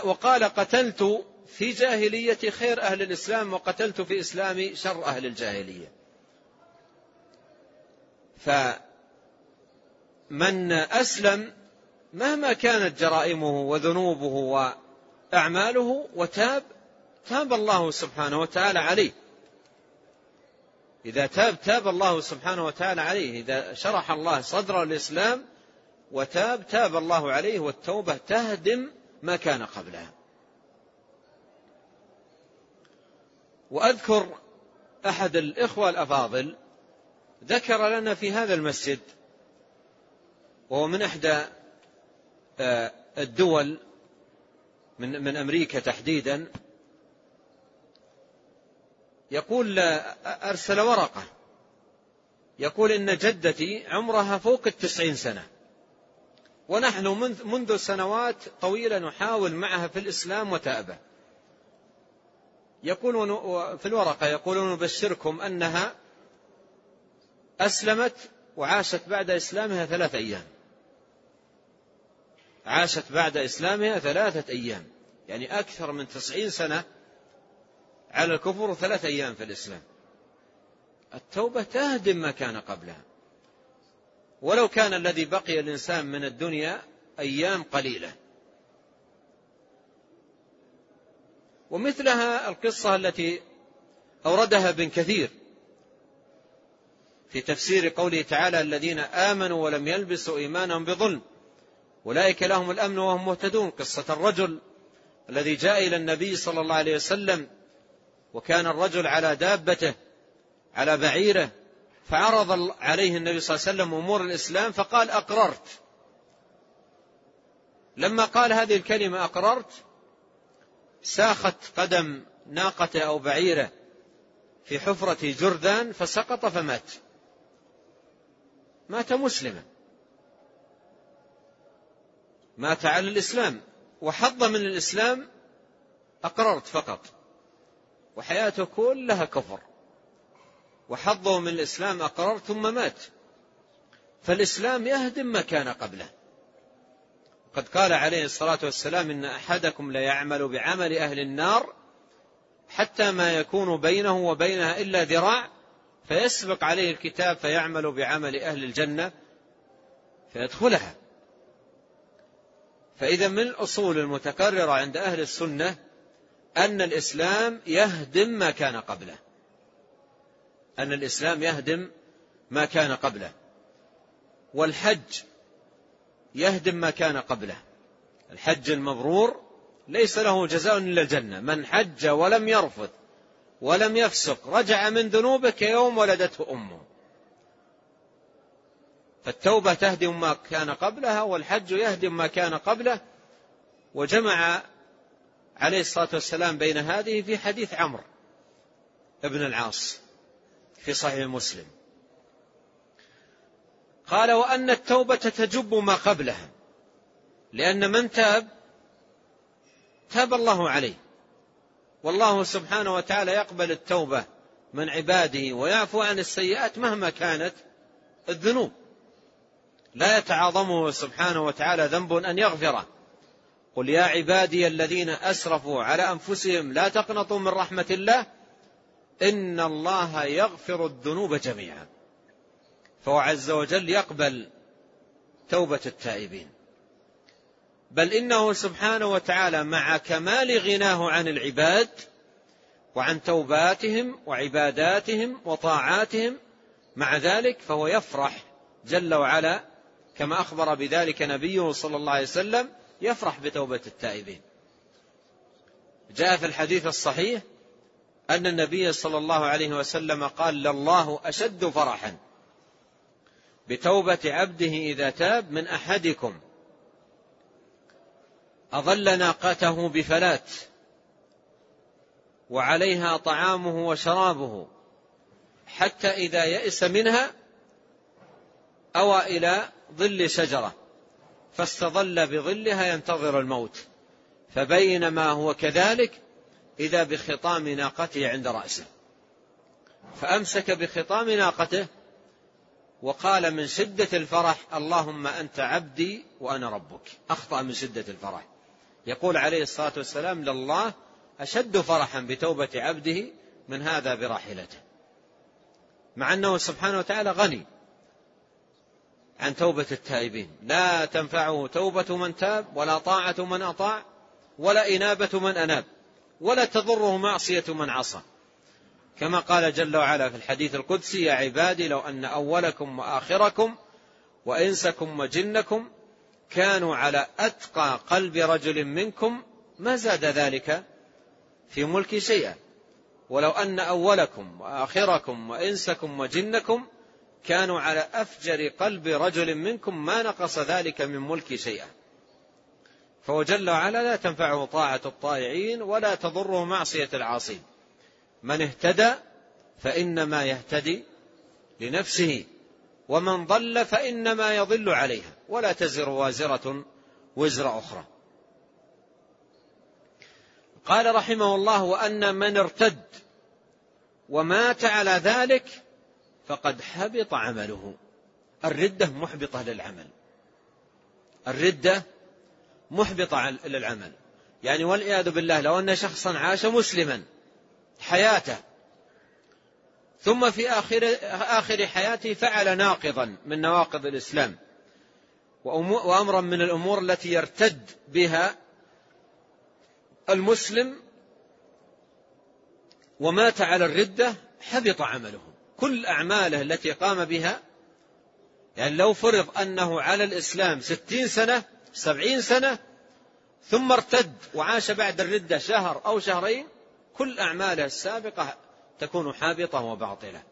وقال قتلت في جاهلية خير أهل الإسلام وقتلت في إسلامي شر أهل الجاهلية. فمن أسلم مهما كانت جرائمه وذنوبه وأعماله وتاب تاب الله سبحانه وتعالى عليه. إذا تاب تاب الله سبحانه وتعالى عليه. إذا شرح الله صدر الإسلام وتاب تاب الله عليه والتوبة تهدم ما كان قبلها. وأذكر أحد الإخوة الأفاضل ذكر لنا في هذا المسجد وهو من إحدى آه، الدول من من أمريكا تحديدا يقول أرسل ورقة. يقول إن جدتي عمرها فوق التسعين سنة. ونحن منذ سنوات طويلة نحاول معها في الإسلام وتأبى. يقولون في الورقة يقولون نبشركم أنها أسلمت وعاشت بعد إسلامها ثلاثة أيام. عاشت بعد إسلامها ثلاثة أيام. يعني أكثر من تسعين سنة على الكفر ثلاثة أيام في الإسلام. التوبة تهدم ما كان قبلها. ولو كان الذي بقي الإنسان من الدنيا أيام قليلة. ومثلها القصة التي أوردها ابن كثير في تفسير قوله تعالى الذين آمنوا ولم يلبسوا إيمانهم بظلم. أولئك لهم الأمن وهم مهتدون. قصة الرجل الذي جاء إلى النبي صلى الله عليه وسلم وكان الرجل على دابته على بعيره فعرض عليه النبي صلى الله عليه وسلم أمور الإسلام فقال أقررت. لما قال هذه الكلمة أقررت ساخت قدم ناقته أو بعيره في حفرة جرذان فسقط فمات. مات مسلما. مات على الإسلام. وحظ من الإسلام أقررت فقط. وحياته كلها كفر. وحظه من الإسلام أقرر ثم مات. فالإسلام يهدم ما كان قبله. قد قال عليه الصلاة والسلام إن أحدكم ليعمل بعمل أهل النار حتى ما يكون بينه وبينها إلا ذراع فيسبق عليه الكتاب فيعمل بعمل أهل الجنة فيدخلها. فإذا من الأصول المتكررة عند أهل السنة أن الإسلام يهدم ما كان قبله. أن الإسلام يهدم ما كان قبله. والحج يهدم ما كان قبله. الحج المبرور ليس له جزاء إلا الجنة. من حج ولم يرفث ولم يفسق رجع من ذنوبه كيوم ولدته أمه. فالتوبة تهدم ما كان قبلها والحج يهدم ما كان قبله. وجمع عليه الصلاة والسلام بين هذه في حديث عمرو ابن العاص في صحيح مسلم. قال وأن التوبة تجب ما قبلها لأن من تاب تاب الله عليه. والله سبحانه وتعالى يقبل التوبة من عباده ويعفو عن السيئات مهما كانت الذنوب. لا يتعاظمه سبحانه وتعالى ذنب أن يغفره. قل يا عبادي الذين أسرفوا على أنفسهم لا تقنطوا من رحمة الله إن الله يغفر الذنوب جميعا. فهو عز وجل يقبل توبة التائبين. بل إنه سبحانه وتعالى مع كمال غناه عن العباد وعن توباتهم وعباداتهم وطاعاتهم مع ذلك فهو يفرح جل وعلا كما أخبر بذلك نبيه صلى الله عليه وسلم يفرح بتوبة التائبين. جاء في الحديث الصحيح أن النبي صلى الله عليه وسلم قال لله أشد فرحا بتوبة عبده إذا تاب من أحدكم. أظل ناقته بفلات وعليها طعامه وشرابه حتى إذا يئس منها أوى إلى ظل شجرة. فاستظل بظلها ينتظر الموت. فبينما هو كذلك إذا بخطام ناقته عند رأسه. فأمسك بخطام ناقته وقال من شدة الفرح اللهم أنت عبدي وأنا ربك. أخطأ من شدة الفرح. يقول عليه الصلاة والسلام لله أشد فرحا بتوبة عبده من هذا براحلته. مع أنه سبحانه وتعالى غني. عن توبة التائبين. لا تنفعه توبة من تاب ولا طاعة من أطاع ولا إنابة من أناب ولا تضره معصية من عصى. كما قال جل وعلا في الحديث القدسي يا عبادي لو أن أولكم وآخركم وإنسكم وجنكم كانوا على أتقى قلب رجل منكم ما زاد ذلك في ملك شيئا. ولو أن أولكم وآخركم وإنسكم وجنكم كانوا على أفجر قلب رجل منكم ما نقص ذلك من ملك شيئا. فهو جل وعلا لا تنفعه طاعة الطائعين ولا تضره معصية العاصين. من اهتدى فإنما يهتدي لنفسه ومن ضل فإنما يضل عليها ولا تزر وازرة وزر أخرى. قال رحمه الله وأن من ارتد ومات على ذلك فقد حبط عمله. الردة محبطة للعمل. الردة محبطة للعمل. يعني والعياذ بالله لو أن شخصا عاش مسلما حياته ثم في آخر, آخر حياته فعل ناقضا من نواقض الإسلام. وأمرا من الأمور التي يرتد بها المسلم ومات على الردة حبط عمله. كل أعماله التي قام بها يعني لو فرض أنه على الإسلام ستين سنة سبعين سنة ثم ارتد وعاش بعد الردة شهر أو شهرين كل أعماله السابقة تكون حابطة وباطلة.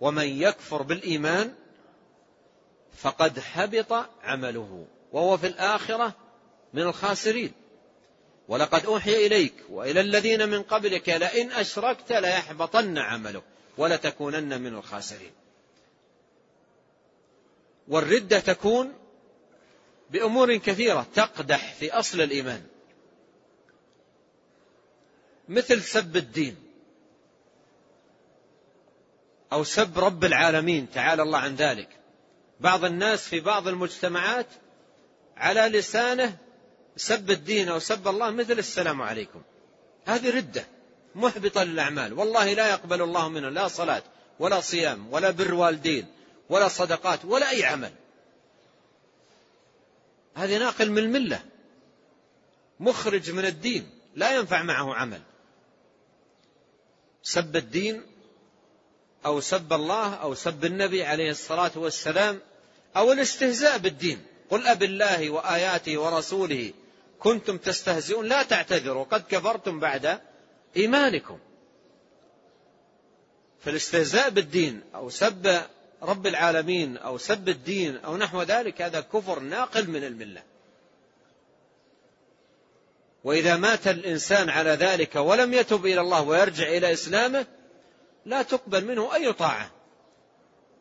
ومن يكفر بالإيمان فقد حبط عمله وهو في الآخرة من الخاسرين. ولقد أوحي إليك وإلى الذين من قبلك لئن أشركت ليحبطن عملك. ولتكونن من الخاسرين. والردة تكون بأمور كثيرة تقدح في أصل الإيمان. مثل سب الدين. أو سب رب العالمين تعالى الله عن ذلك. بعض الناس في بعض المجتمعات على لسانه سب الدين أو سب الله مثل السلام عليكم. هذه ردة. محبطة للأعمال. والله لا يقبل الله منه لا صلاة ولا صيام ولا بر والدين ولا صدقات ولا أي عمل. هذه ناقل من الملة. مخرج من الدين. لا ينفع معه عمل. سب الدين أو سب الله أو سب النبي عليه الصلاة والسلام أو الاستهزاء بالدين. قل أبالله وآياته ورسوله. كنتم تستهزئون. لا تعتذروا. قد كفرتم بعد إيمانكم. فالاستهزاء بالدين أو سب رب العالمين أو سب الدين أو نحو ذلك هذا كفر ناقل من الملة. وإذا مات الإنسان على ذلك ولم يتب إلى الله ويرجع إلى إسلامه لا تقبل منه أي طاعة.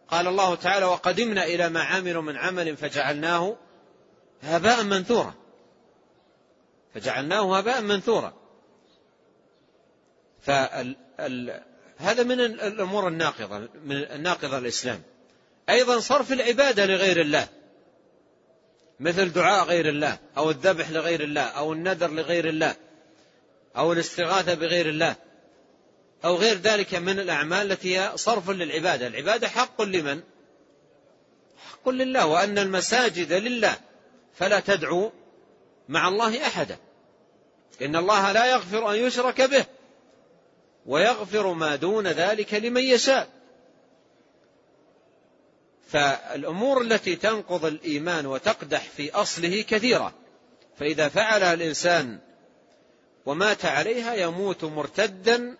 قال الله تعالى وقدمنا إلى ما عملوا من عمل فجعلناه هباء منثورا. فجعلناه هباء منثورا. فهذا من الأمور الناقضة من الناقضة الإسلام. أيضا صرف العبادة لغير الله. مثل دعاء غير الله أو الذبح لغير الله أو النذر لغير الله أو الاستغاثة بغير الله أو غير ذلك من الأعمال التي هي صرف للعبادة. العبادة حق لمن؟ حق لله وأن المساجد لله. فلا تدعو مع الله أحدا. إن الله لا يغفر أن يشرك به. ويغفر ما دون ذلك لمن يشاء. فالأمور التي تنقض الإيمان وتقدح في أصله كثيرة. فإذا فعلها الإنسان ومات عليها يموت مرتدا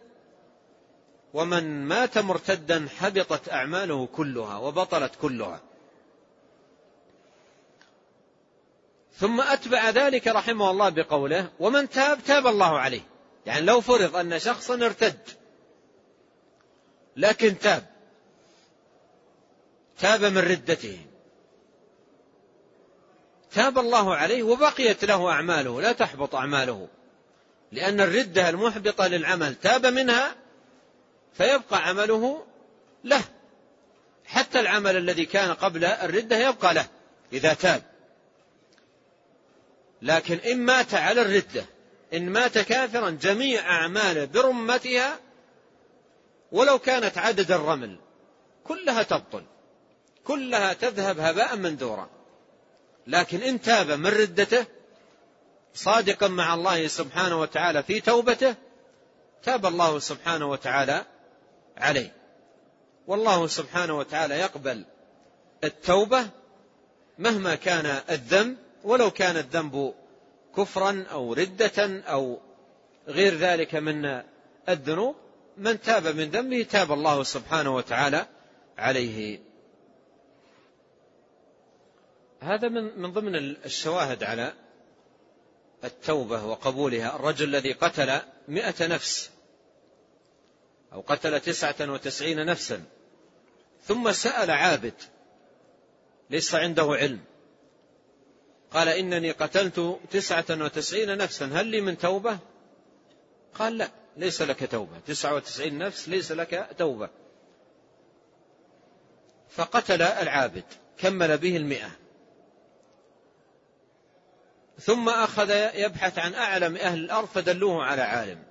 ومن مات مرتدا حبطت أعماله كلها وبطلت كلها. ثم أتبع ذلك رحمه الله بقوله ومن تاب تاب الله عليه. يعني لو فرض أن شخصا ارتد لكن تاب تاب من ردته. تاب الله عليه وبقيت له أعماله لا تحبط أعماله لأن الردة المحبطة للعمل تاب منها فيبقى عمله له. حتى العمل الذي كان قبل الردة يبقى له إذا تاب. لكن إن مات على الردة إن مات كافرا جميع أعماله برمتها ولو كانت عدد الرمل كلها تبطل كلها تذهب هباء منثورا لكن إن تاب من ردته صادقا مع الله سبحانه وتعالى في توبته تاب الله سبحانه وتعالى عليه. والله سبحانه وتعالى يقبل التوبة مهما كان الذنب ولو كان الذنب كفرا أو ردة أو غير ذلك من الذنوب من تاب من ذنبه تاب الله سبحانه وتعالى عليه. هذا من من ضمن الشواهد على التوبة وقبولها. الرجل الذي قتل مئة نفس أو قتل تسعة وتسعين نفسا ثم سأل عابد ليس عنده علم. قال إنني قتلت تسعة وتسعين نفسا. هل لي من توبة؟ قال لا ليس لك توبة. تسعة وتسعين نفس ليس لك توبة. فقتل العابد كمل به المئة. ثم أخذ يبحث عن أعلم أهل الأرض فدلوه على عالم.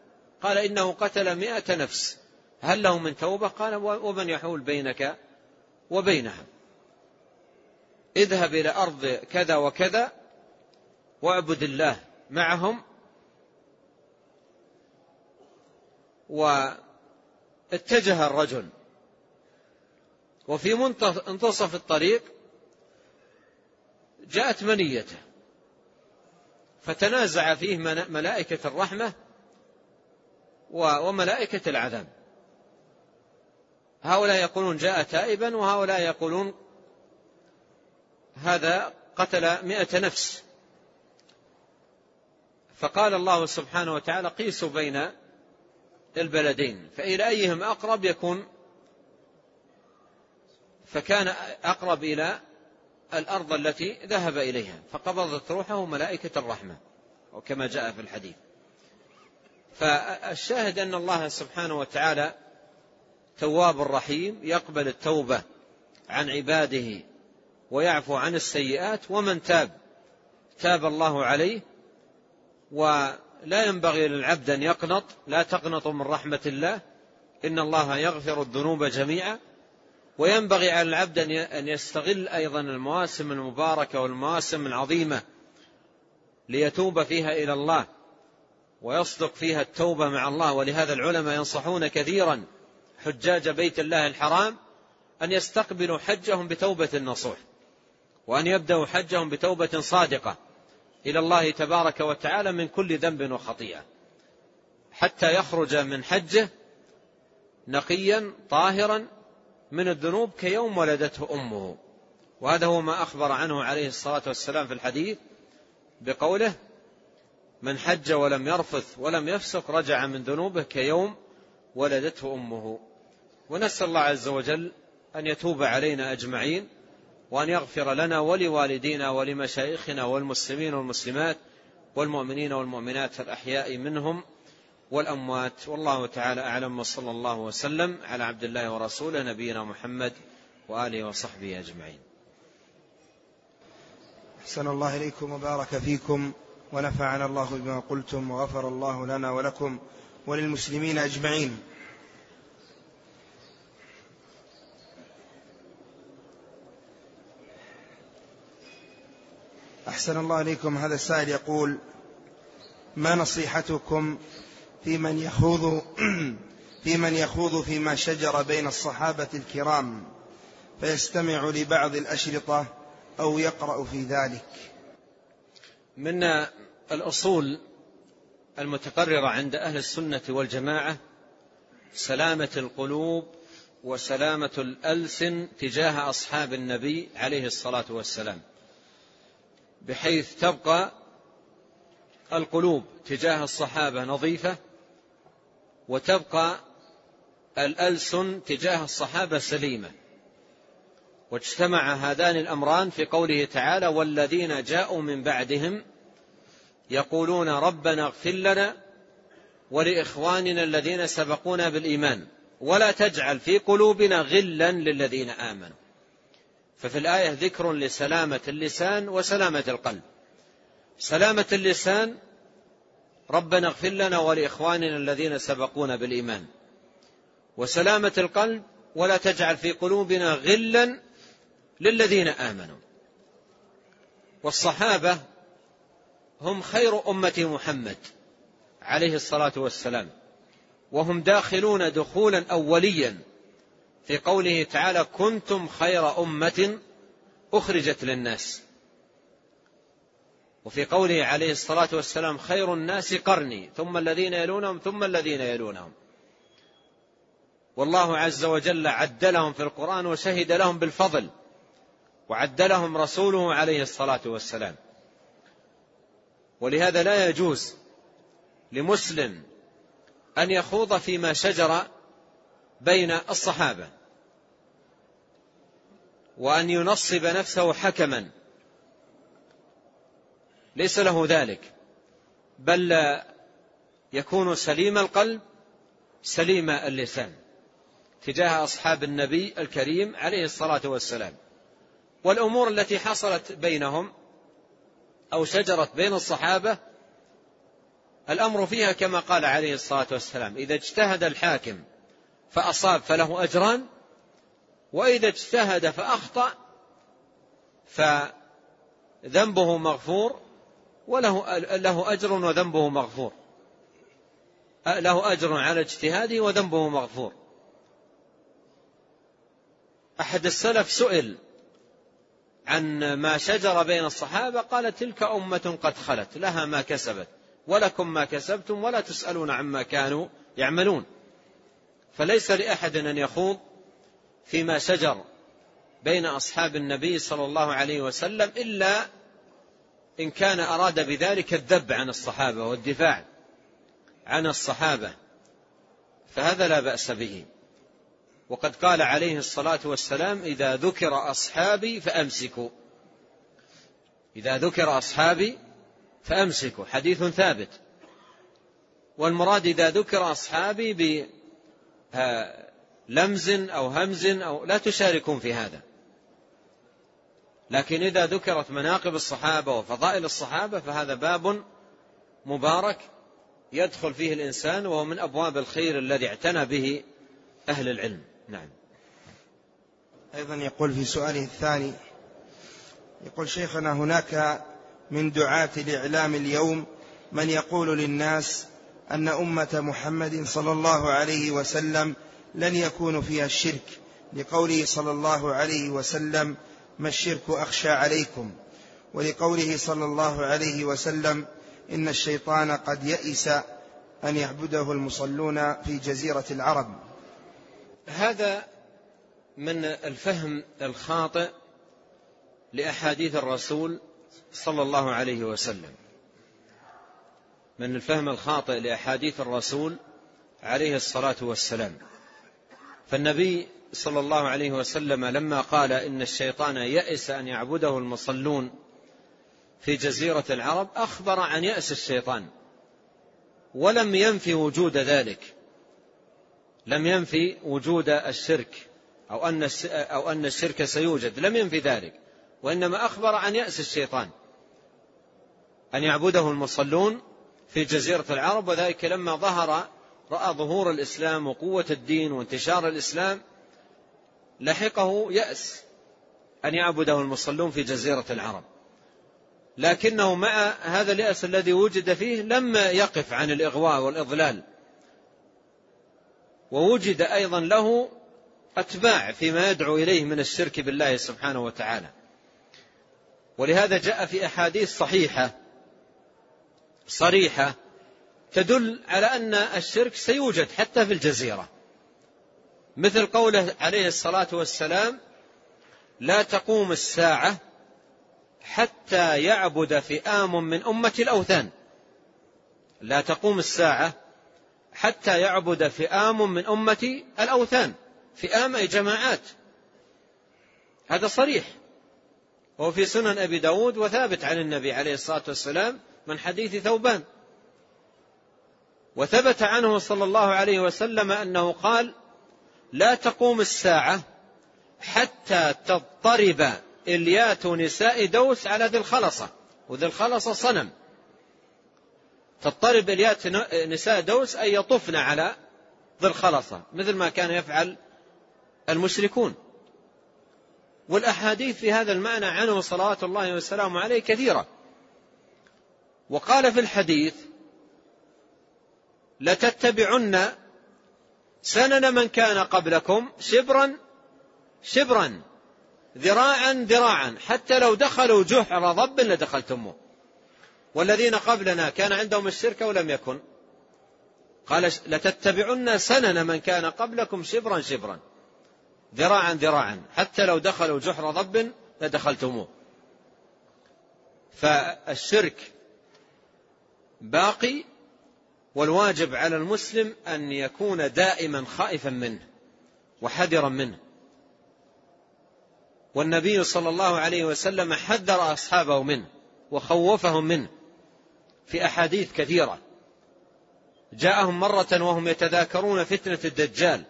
قال إنه قتل مئة نفس. هل له من توبة؟ قال ومن يحول بينك وبينها اذهب إلى أرض كذا وكذا واعبد الله معهم واتجه الرجل. وفي منتصف الطريق جاءت منيته فتنازع فيه ملائكة الرحمة وملائكة العذاب. هؤلاء يقولون جاء تائبا وهؤلاء يقولون هذا قتل مئة نفس. فقال الله سبحانه وتعالى قيسوا بين البلدين فإلى أيهم أقرب يكون؟ فكان أقرب إلى الأرض التي ذهب إليها فقبضت روحه ملائكة الرحمة وكما جاء في الحديث. فالشاهد أن الله سبحانه وتعالى تواب رحيم يقبل التوبة عن عباده ويعفو عن السيئات ومن تاب. تاب الله عليه ولا ينبغي للعبد أن يقنط. لا تقنطوا من رحمة الله. إن الله يغفر الذنوب جميعا. وينبغي على العبد أن يستغل أيضا المواسم المباركة والمواسم العظيمة ليتوب فيها إلى الله ويصدق فيها التوبة مع الله. ولهذا العلماء ينصحون كثيرا حجاج بيت الله الحرام أن يستقبلوا حجهم بتوبة نصوح وأن يبدأوا حجهم بتوبة صادقة إلى الله تبارك وتعالى من كل ذنب وخطيئة. حتى يخرج من حجه نقيا طاهرا من الذنوب كيوم ولدته أمه. وهذا هو ما أخبر عنه عليه الصلاة والسلام في الحديث بقوله من حج ولم يرفث ولم يفسق رجع من ذنوبه كيوم ولدته أمه. ونسأل الله عز وجل أن يتوب علينا أجمعين وأن يغفر لنا ولوالدينا ولمشايخنا والمسلمين والمسلمات والمؤمنين والمؤمنات الأحياء منهم والأموات. والله تعالى أعلم. وصلى الله وسلم على عبد الله ورسوله نبينا محمد وآله وصحبه أجمعين. أحسن الله إليكم وبارك فيكم ونفعنا الله بما قلتم وغفر الله لنا ولكم وللمسلمين أجمعين. أحسن الله إليكم. هذا السائل يقول ما نصيحتكم في من يخوض في من يخوض فيما شجر بين الصحابة الكرام فيستمع لبعض الأشرطة أو يقرأ في ذلك؟ من الأصول المتقررة عند أهل السنة والجماعة سلامة القلوب وسلامة الألسن تجاه أصحاب النبي عليه الصلاة والسلام. بحيث تبقى القلوب تجاه الصحابة نظيفة وتبقى الألسن تجاه الصحابة سليمة. واجتمع هذان الأمران في قوله تعالى والذين جاءوا من بعدهم يقولون ربنا اغفر لنا ولإخواننا الذين سبقونا بالإيمان ولا تجعل في قلوبنا غلا للذين آمنوا. ففي الآية ذكر لسلامة اللسان وسلامة القلب. سلامة اللسان ربنا اغفر لنا ولإخواننا الذين سبقونا بالإيمان. وسلامة القلب ولا تجعل في قلوبنا غلا للذين آمنوا. والصحابة هم خير أمة محمد عليه الصلاة والسلام. وهم داخلون دخولا أوليا. في قوله تعالى كنتم خير أمة أخرجت للناس. وفي قوله عليه الصلاة والسلام خير الناس قرني ثم الذين يلونهم ثم الذين يلونهم. والله عز وجل عدلهم في القرآن وشهد لهم بالفضل وعدلهم رسوله عليه الصلاة والسلام. ولهذا لا يجوز لمسلم أن يخوض فيما شجر بين الصحابة. وأن ينصب نفسه حكما. ليس له ذلك. بل يكون سليم القلب سليم اللسان تجاه أصحاب النبي الكريم عليه الصلاة والسلام. والأمور التي حصلت بينهم أو شجرت بين الصحابة الأمر فيها كما قال عليه الصلاة والسلام إذا اجتهد الحاكم فأصاب فله أجران وإذا اجتهد فأخطأ فذنبه مغفور وله له أجر وذنبه مغفور. له أجر على اجتهاده وذنبه مغفور. أحد السلف سئل عن ما شجر بين الصحابة قال تلك أمة قد خلت لها ما كسبت ولكم ما كسبتم ولا تسألون عما كانوا يعملون. فليس لأحد أن يخوض فيما شجر بين أصحاب النبي صلى الله عليه وسلم إلا إن كان أراد بذلك الذب عن الصحابة والدفاع عن الصحابة فهذا لا بأس به. وقد قال عليه الصلاة والسلام إذا ذكر أصحابي فأمسكوا. إذا ذكر أصحابي فأمسكوا حديث ثابت. والمراد إذا ذكر أصحابي بلمز أو همز أو لا تشاركون في هذا. لكن إذا ذكرت مناقب الصحابة وفضائل الصحابة فهذا باب مبارك يدخل فيه الإنسان وهو من أبواب الخير الذي اعتنى به أهل العلم. نعم. أيضا يقول في سؤاله الثاني يقول شيخنا هناك من دعاة الإعلام اليوم من يقول للناس أن أمة محمد صلى الله عليه وسلم لن يكون فيها الشرك. لقوله صلى الله عليه وسلم ما الشرك أخشى عليكم. ولقوله صلى الله عليه وسلم إن الشيطان قد يئس أن يعبده المصلون في جزيرة العرب. هذا من الفهم الخاطئ لأحاديث الرسول صلى الله عليه وسلم. من الفهم الخاطئ لأحاديث الرسول عليه الصلاة والسلام. فالنبي صلى الله عليه وسلم لما قال إن الشيطان يئس أن يعبده المصلون في جزيرة العرب أخبر عن يأس الشيطان ولم ينفي وجود ذلك. لم ينفي وجود الشرك أو أن أو أن الشرك سيوجد لم ينفي ذلك وإنما أخبر عن يأس الشيطان أن يعبده المصلون في جزيرة العرب وذلك لما ظهر رأى ظهور الإسلام وقوة الدين وانتشار الإسلام لحقه يأس أن يعبده المصلون في جزيرة العرب. لكنه مع هذا اليأس الذي وجد فيه لم يقف عن الإغواء والإضلال. ووجد أيضا له أتباع فيما يدعو إليه من الشرك بالله سبحانه وتعالى. ولهذا جاء في أحاديث صحيحة صريحة تدل على أن الشرك سيوجد حتى في الجزيرة. مثل قوله عليه الصلاة والسلام لا تقوم الساعة حتى يعبد فئام من أمة الأوثان. لا تقوم الساعة حتى يعبد فئام من أمة الأوثان. فئام أي جماعات. هذا صريح. وهو في سنن أبي داود وثابت عن النبي عليه الصلاة والسلام من حديث ثوبان. وثبت عنه صلى الله عليه وسلم أنه قال لا تقوم الساعة حتى تضطرب إليات نساء دوس على ذي الخلصة وذي الخلصة صنم. تضطرب إليات نساء دوس أن يطفن على ذي الخلصة مثل ما كان يفعل المشركون. والأحاديث في هذا المعنى عنه صلوات الله وسلامه عليه كثيرة. وقال في الحديث لتتبعن سنن من كان قبلكم شبرا شبرا ذراعا ذراعا حتى لو دخلوا جحر ضب لدخلتموه. والذين قبلنا كان عندهم الشرك ولم يكن. قال لتتبعن سنن من كان قبلكم شبرا شبرا ذراعا ذراعا حتى لو دخلوا جحر ضب لدخلتموه. فالشرك باقي والواجب على المسلم أن يكون دائما خائفا منه وحذرا منه. والنبي صلى الله عليه وسلم حذر أصحابه منه وخوفهم منه في أحاديث كثيرة. جاءهم مرة وهم يتذاكرون فتنة الدجال.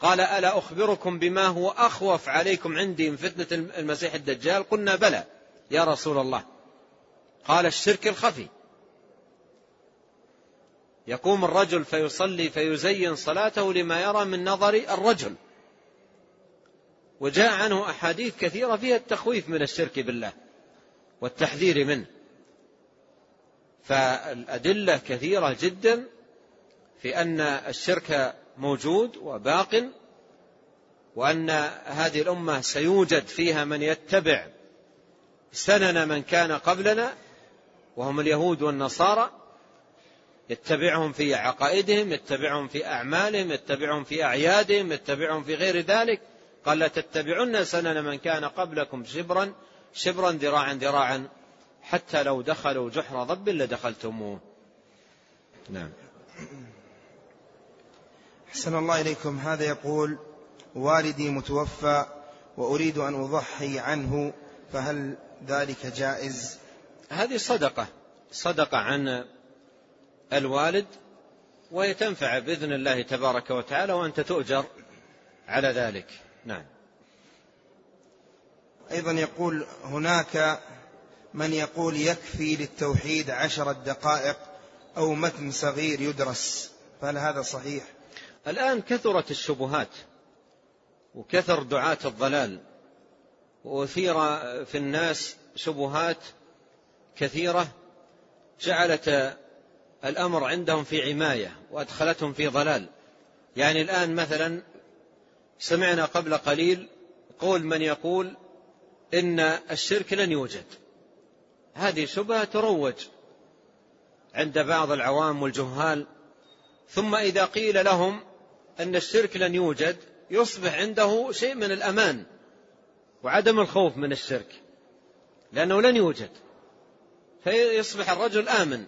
قال ألا أخبركم بما هو أخوف عليكم عندي من فتنة المسيح الدجال؟ قلنا بلى يا رسول الله. قال الشرك الخفي. يقوم الرجل فيصلي فيزين صلاته لما يرى من نظر الرجل. وجاء عنه أحاديث كثيرة فيها التخويف من الشرك بالله والتحذير منه. فالأدلة كثيرة جدا في أن الشرك موجود وباق وأن هذه الأمة سيوجد فيها من يتبع سنن من كان قبلنا وهم اليهود والنصارى يتبعهم في عقائدهم يتبعهم في أعمالهم يتبعهم في أعيادهم يتبعهم في غير ذلك. قال لا تتبعن سنن من كان قبلكم شبرا شبرا ذراعا ذراعا حتى لو دخلوا جحر ضب لدخلتموه. نعم. أحسن الله إليكم. هذا يقول والدي متوفى وأريد أن أضحي عنه فهل ذلك جائز؟ هذه صدقة صدقة عن الوالد وهي تنفع بإذن الله تبارك وتعالى وأنت تؤجر على ذلك. نعم. أيضا يقول هناك من يقول يكفي للتوحيد عشرة دقائق أو متن صغير يدرس. فهل هذا صحيح؟ الآن كثرت الشبهات وكثر دعاة الضلال وأثير في الناس شبهات كثيرة جعلت الأمر عندهم في عماية وأدخلتهم في ضلال. يعني الآن مثلا سمعنا قبل قليل قول من يقول إن الشرك لن يوجد. هذه شبهة تروج عند بعض العوام والجهال. ثم إذا قيل لهم أن الشرك لن يوجد يصبح عنده شيء من الأمان وعدم الخوف من الشرك لأنه لن يوجد. فيصبح الرجل آمن.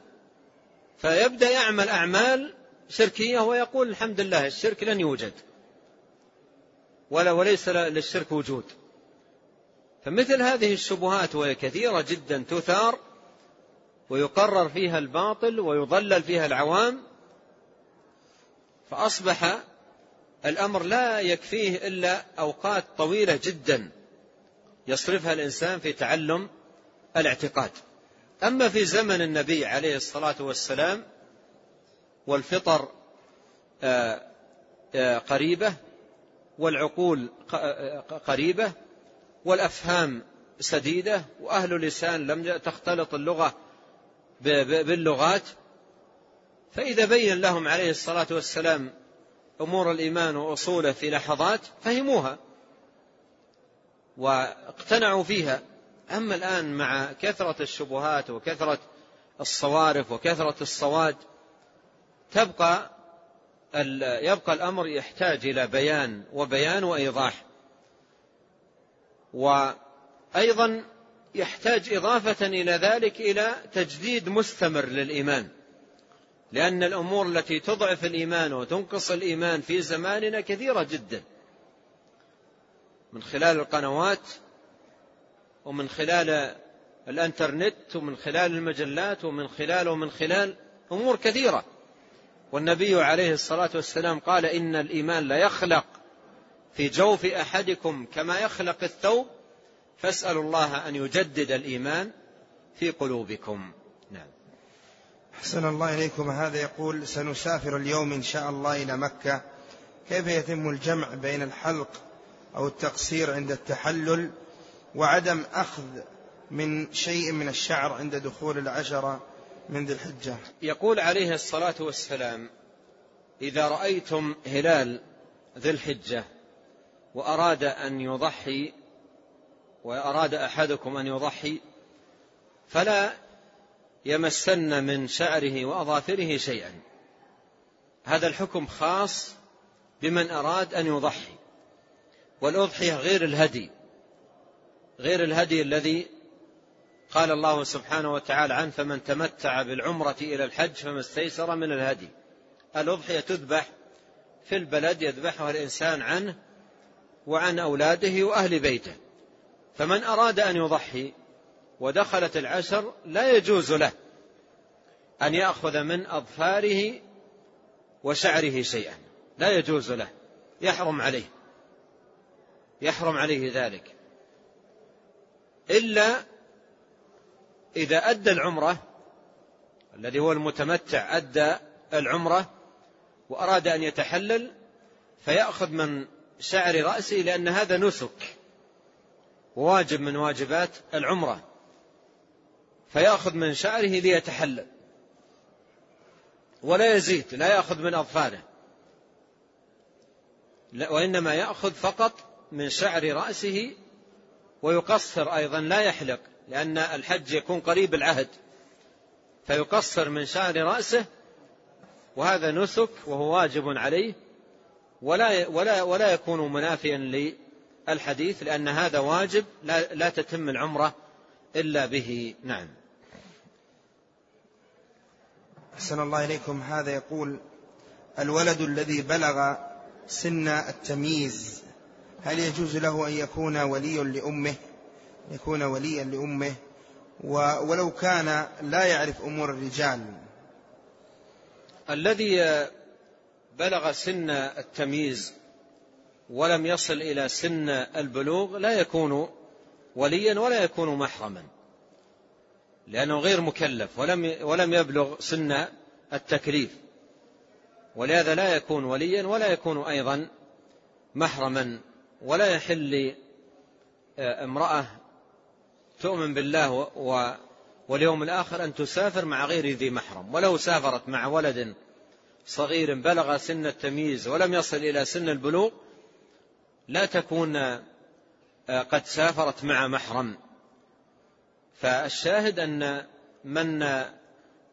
فيبدأ يعمل أعمال شركية ويقول الحمد لله الشرك لن يوجد ولا وليس للشرك وجود. فمثل هذه الشبهات وهي كثيرة جدا تثار ويقرر فيها الباطل ويضلل فيها العوام فأصبح الأمر لا يكفيه إلا أوقات طويلة جدا يصرفها الإنسان في تعلم الاعتقاد. أما في زمن النبي عليه الصلاة والسلام والفطر آه، آه، قريبة والعقول آه، قريبة والأفهام سديدة وأهل اللسان لم تختلط اللغة باللغات فإذا بين لهم عليه الصلاة والسلام أمور الإيمان وأصوله في لحظات فهموها واقتنعوا فيها. أما الآن مع كثرة الشبهات وكثرة الصوارف وكثرة الصواد تبقى يبقى الأمر يحتاج إلى بيان وبيان وإيضاح. وأيضا يحتاج إضافة إلى ذلك إلى تجديد مستمر للإيمان. لأن الأمور التي تضعف الإيمان وتنقص الإيمان في زماننا كثيرة جدا. من خلال القنوات ومن خلال الانترنت ومن خلال المجلات ومن خلال ومن خلال أمور كثيرة. والنبي عليه الصلاة والسلام قال إن الإيمان لا يخلق في جوف أحدكم كما يخلق الثوب. فاسألوا الله أن يجدد الإيمان في قلوبكم. نعم. أحسن الله إليكم. هذا يقول سنسافر اليوم إن شاء الله إلى مكة. كيف يتم الجمع بين الحلق أو التقصير عند التحلل؟ وعدم أخذ من شيء من الشعر عند دخول العشرة من ذي الحجة. يقول عليه الصلاة والسلام إذا رأيتم هلال ذي الحجة وأراد أن يضحي وأراد أحدكم أن يضحي فلا يمسن من شعره وأظافره شيئا. هذا الحكم خاص بمن أراد أن يضحي والأضحية غير الهدي. غير الهدي الذي قال الله سبحانه وتعالى عنه فمن تمتع بالعمرة إلى الحج فما استيسر من الهدي. الأضحية تذبح في البلد يذبحها الإنسان عنه وعن أولاده وأهل بيته. فمن أراد أن يضحي ودخلت العشر لا يجوز له أن يأخذ من أظفاره وشعره شيئا. لا يجوز له. يحرم عليه. يحرم عليه ذلك. إلا إذا أدى العمرة الذي هو المتمتع أدى العمرة وأراد أن يتحلل فيأخذ من شعر رأسه لأن هذا نسك وواجب من واجبات العمرة فيأخذ من شعره ليتحلل ولا يزيد لا يأخذ من أظفاره وإنما يأخذ فقط من شعر رأسه ويقصر أيضا لا يحلق لأن الحج يكون قريب العهد. فيقصر من شعر رأسه وهذا نسك وهو واجب عليه ولا ولا ولا يكون منافيا للحديث لأن هذا واجب لا, لا تتم العمرة إلا به. نعم. أحسن الله إليكم. هذا يقول الولد الذي بلغ سن التمييز هل يجوز له أن يكون ولي لأمه؟ يكون وليا لأمه. ولو كان لا يعرف أمور الرجال. الذي بلغ سن التمييز ولم يصل إلى سن البلوغ لا يكون وليا ولا يكون محرما لأنه غير مكلف ولم ولم يبلغ سن التكليف. ولهذا لا يكون وليا ولا يكون أيضا محرما. ولا يحل امرأة تؤمن بالله واليوم الآخر أن تسافر مع غير ذي محرم. ولو سافرت مع ولد صغير بلغ سن التمييز ولم يصل إلى سن البلوغ لا تكون آه، قد سافرت مع محرم. فالشاهد أن من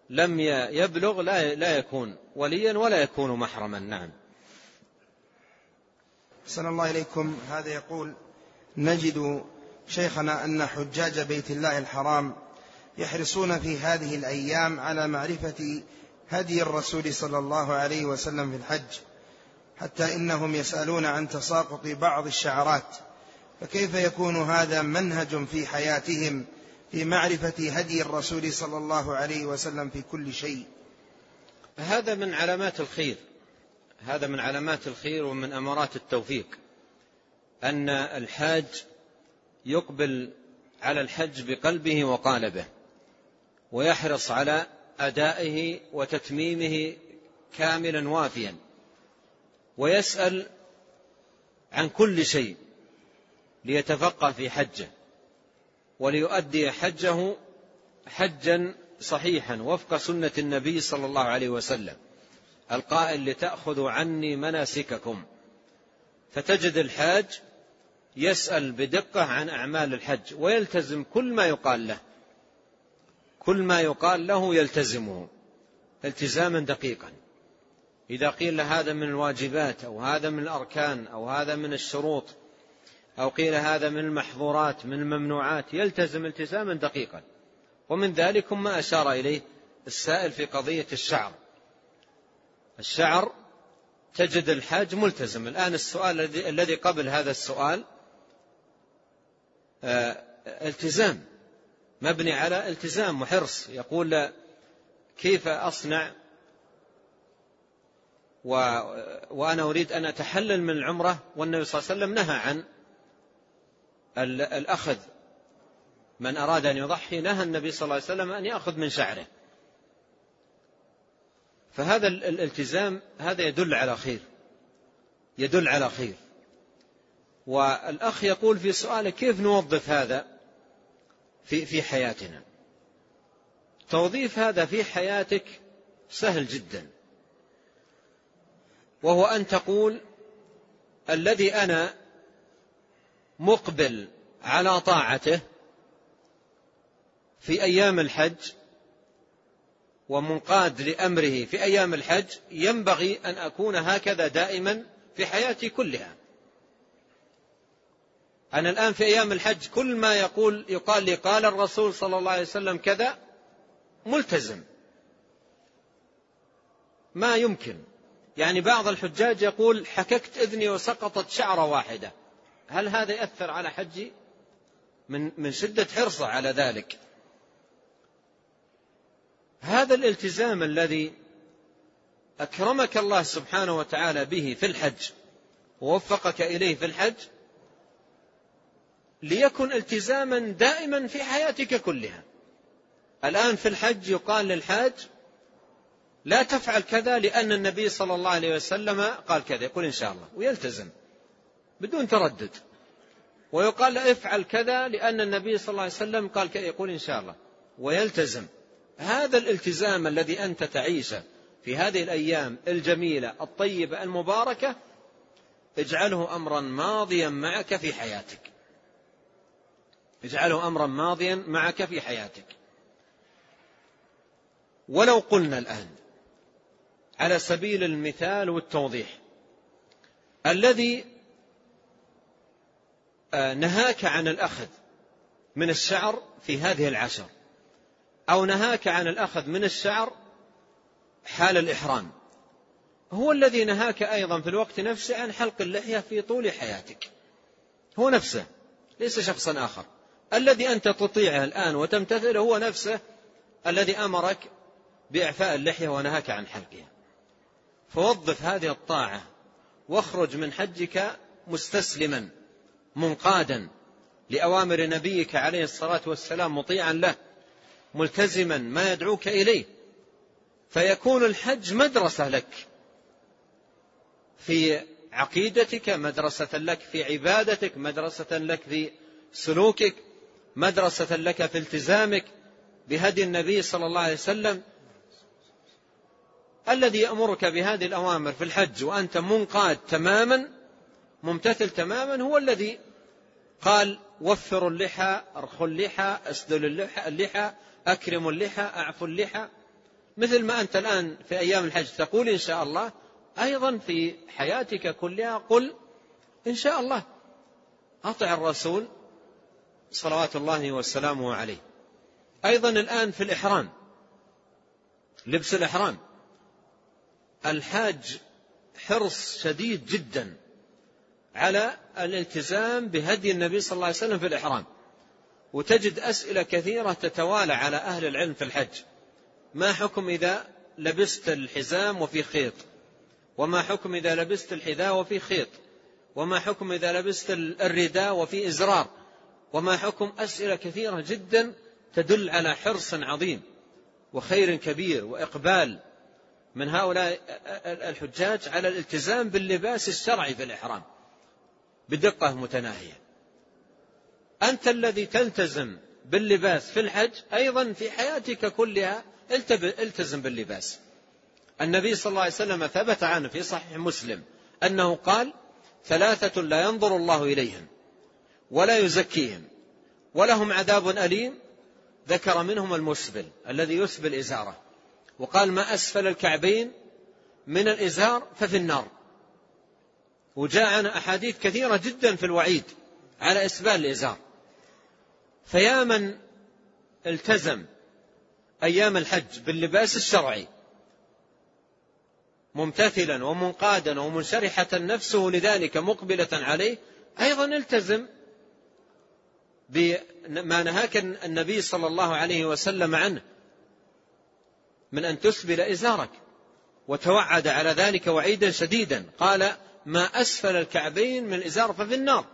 لم يبلغ لا يكون وليا ولا يكون محرما. نعم. أحسن الله إليكم. هذا يقول نجد شيخنا أن حجاج بيت الله الحرام يحرصون في هذه الأيام على معرفة هدي الرسول صلى الله عليه وسلم في الحج حتى إنهم يسألون عن تساقط بعض الشعرات. فكيف يكون هذا منهج في حياتهم في معرفة هدي الرسول صلى الله عليه وسلم في كل شيء؟ هذا من علامات الخير. هذا من علامات الخير ومن أمارات التوفيق أن الحاج يقبل على الحج بقلبه وقالبه ويحرص على أدائه وتتميمه كاملا وافيا ويسأل عن كل شيء ليتفقه في حجه وليؤدي حجه حجا صحيحا وفق سنة النبي صلى الله عليه وسلم. القائل لتأخذوا عني مناسككم. فتجد الحاج يسأل بدقة عن أعمال الحج ويلتزم كل ما يقال له. كل ما يقال له يلتزمه التزاما دقيقا. إذا قيل هذا من الواجبات أو هذا من الأركان أو هذا من الشروط أو قيل هذا من المحظورات من الممنوعات يلتزم التزاما دقيقا. ومن ذلك ما أشار إليه السائل في قضية الشعر. الشعر تجد الحاج ملتزم. الآن السؤال الذي قبل هذا السؤال آه، التزام. مبني على التزام وحرص. يقول كيف أصنع و وأنا أريد أن أتحلل من العمرة؟ والنبي صلى الله عليه وسلم نهى عن الأخذ. من أراد أن يضحي نهى النبي صلى الله عليه وسلم أن يأخذ من شعره. فهذا الالتزام هذا يدل على خير. يدل على خير. والأخ يقول في سؤاله كيف نوظف هذا في في حياتنا؟ توظيف هذا في حياتك سهل جدا. وهو أن تقول الذي أنا مقبل على طاعته في أيام الحج ومنقاد لأمره في أيام الحج ينبغي أن أكون هكذا دائما في حياتي كلها. أنا الآن في أيام الحج كل ما يقول يقال لي قال الرسول صلى الله عليه وسلم كذا ملتزم. ما يمكن. يعني بعض الحجاج يقول حككت إذني وسقطت شعرة واحدة. هل هذا يأثر على حجي؟ من من شدة حرصه على ذلك. هذا الالتزام الذي أكرمك الله سبحانه وتعالى به في الحج ووفقك إليه في الحج ليكن التزاما دائما في حياتك كلها. الآن في الحج يقال للحاج لا تفعل كذا لأن النبي صلى الله عليه وسلم قال كذا يقول إن شاء الله ويلتزم بدون تردد. ويقال افعل كذا لأن النبي صلى الله عليه وسلم قال كذا يقول إن شاء الله ويلتزم. هذا الالتزام الذي أنت تعيشه في هذه الأيام الجميلة الطيبة المباركة اجعله أمرا ماضيا معك في حياتك. اجعله أمرا ماضيا معك في حياتك. ولو قلنا الآن على سبيل المثال والتوضيح الذي آه، نهاك عن الأخذ من الشعر في هذه العشر أو نهاك عن الأخذ من الشعر حال الإحرام. هو الذي نهاك أيضا في الوقت نفسه عن حلق اللحية في طول حياتك. هو نفسه ليس شخصا آخر. الذي أنت تطيعه الآن وتمتثله هو نفسه الذي أمرك بإعفاء اللحية ونهاك عن حلقها. فوظف هذه الطاعة واخرج من حجك مستسلما منقادا لأوامر نبيك عليه الصلاة والسلام مطيعا له. ملتزما ما يدعوك إليه. فيكون الحج مدرسة لك. في عقيدتك مدرسة لك في عبادتك مدرسة لك في سلوكك مدرسة لك في التزامك بهدي النبي صلى الله عليه وسلم. الذي يأمرك بهذه الأوامر في الحج وأنت منقاد تماما ممتثل تماما هو الذي قال وفروا اللحى أرخوا اللحى أسدلوا اللحى اكرموا اللحى اعفوا اللحى. مثل ما أنت الآن في أيام الحج تقول إن شاء الله أيضا في حياتك كلها قل إن شاء الله. أطع الرسول صلوات الله وسلامه عليه. أيضا الآن في الإحرام لبس الإحرام. الحاج حرص شديد جدا على الالتزام بهدي النبي صلى الله عليه وسلم في الإحرام. وتجد أسئلة كثيرة تتوالى على أهل العلم في الحج. ما حكم إذا لبست الحزام وفي خيط؟ وما حكم إذا لبست الحذاء وفي خيط؟ وما حكم إذا لبست الرداء وفي إزرار؟ وما حكم أسئلة كثيرة جدا تدل على حرص عظيم وخير كبير وإقبال من هؤلاء الحجاج على الالتزام باللباس الشرعي في الإحرام بدقة متناهية. أنت الذي تلتزم باللباس في الحج أيضا في حياتك كلها التزم باللباس. النبي صلى الله عليه وسلم ثبت عنه في صحيح مسلم أنه قال ثلاثة لا ينظر الله إليهم ولا يزكيهم ولهم عذاب أليم. ذكر منهم المسبل الذي يسبل إزاره وقال ما أسفل الكعبين من الإزار ففي النار. وجاء أحاديث كثيرة جدا في الوعيد على إسبال الإزار. فيا من التزم أيام الحج باللباس الشرعي ممتثلا ومنقادا ومنشرحة نفسه لذلك مقبلة عليه أيضا التزم بما نهاك النبي صلى الله عليه وسلم عنه من أن تسبل إزارك وتوعد على ذلك وعيدا شديدا. قال ما أسفل الكعبين من الإزار ففي النار.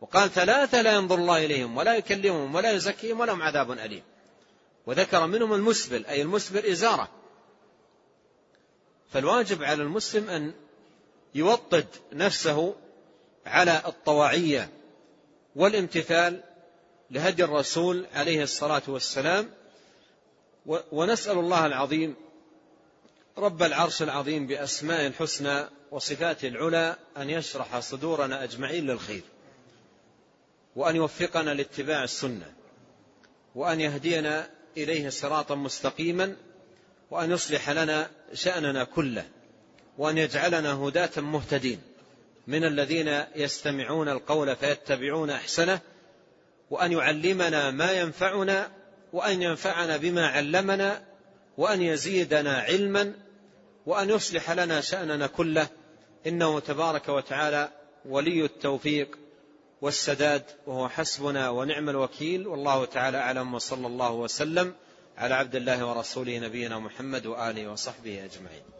وقال ثلاثة لا ينظر الله إليهم ولا يكلمهم ولا يزكيهم ولهم عذاب أليم. وذكر منهم المسبل أي المسبل إزارة. فالواجب على المسلم أن يوطد نفسه على الطواعية والامتثال لهدي الرسول عليه الصلاة والسلام. ونسأل الله العظيم رب العرش العظيم بأسماء الحسنى وصفاته العلى أن يشرح صدورنا أجمعين للخير. وأن يوفقنا لاتباع السنة وأن يهدينا إليه صراطا مستقيما وأن يصلح لنا شأننا كله وأن يجعلنا هداة مهتدين. من الذين يستمعون القول فيتبعون أحسنه وأن يعلمنا ما ينفعنا وأن ينفعنا بما علمنا وأن يزيدنا علما وأن يصلح لنا شأننا كله. إنه تبارك وتعالى ولي التوفيق. والسداد وهو حسبنا ونعم الوكيل والله تعالى أعلم وصلى الله وسلم على عبد الله ورسوله نبينا محمد وآله وصحبه أجمعين.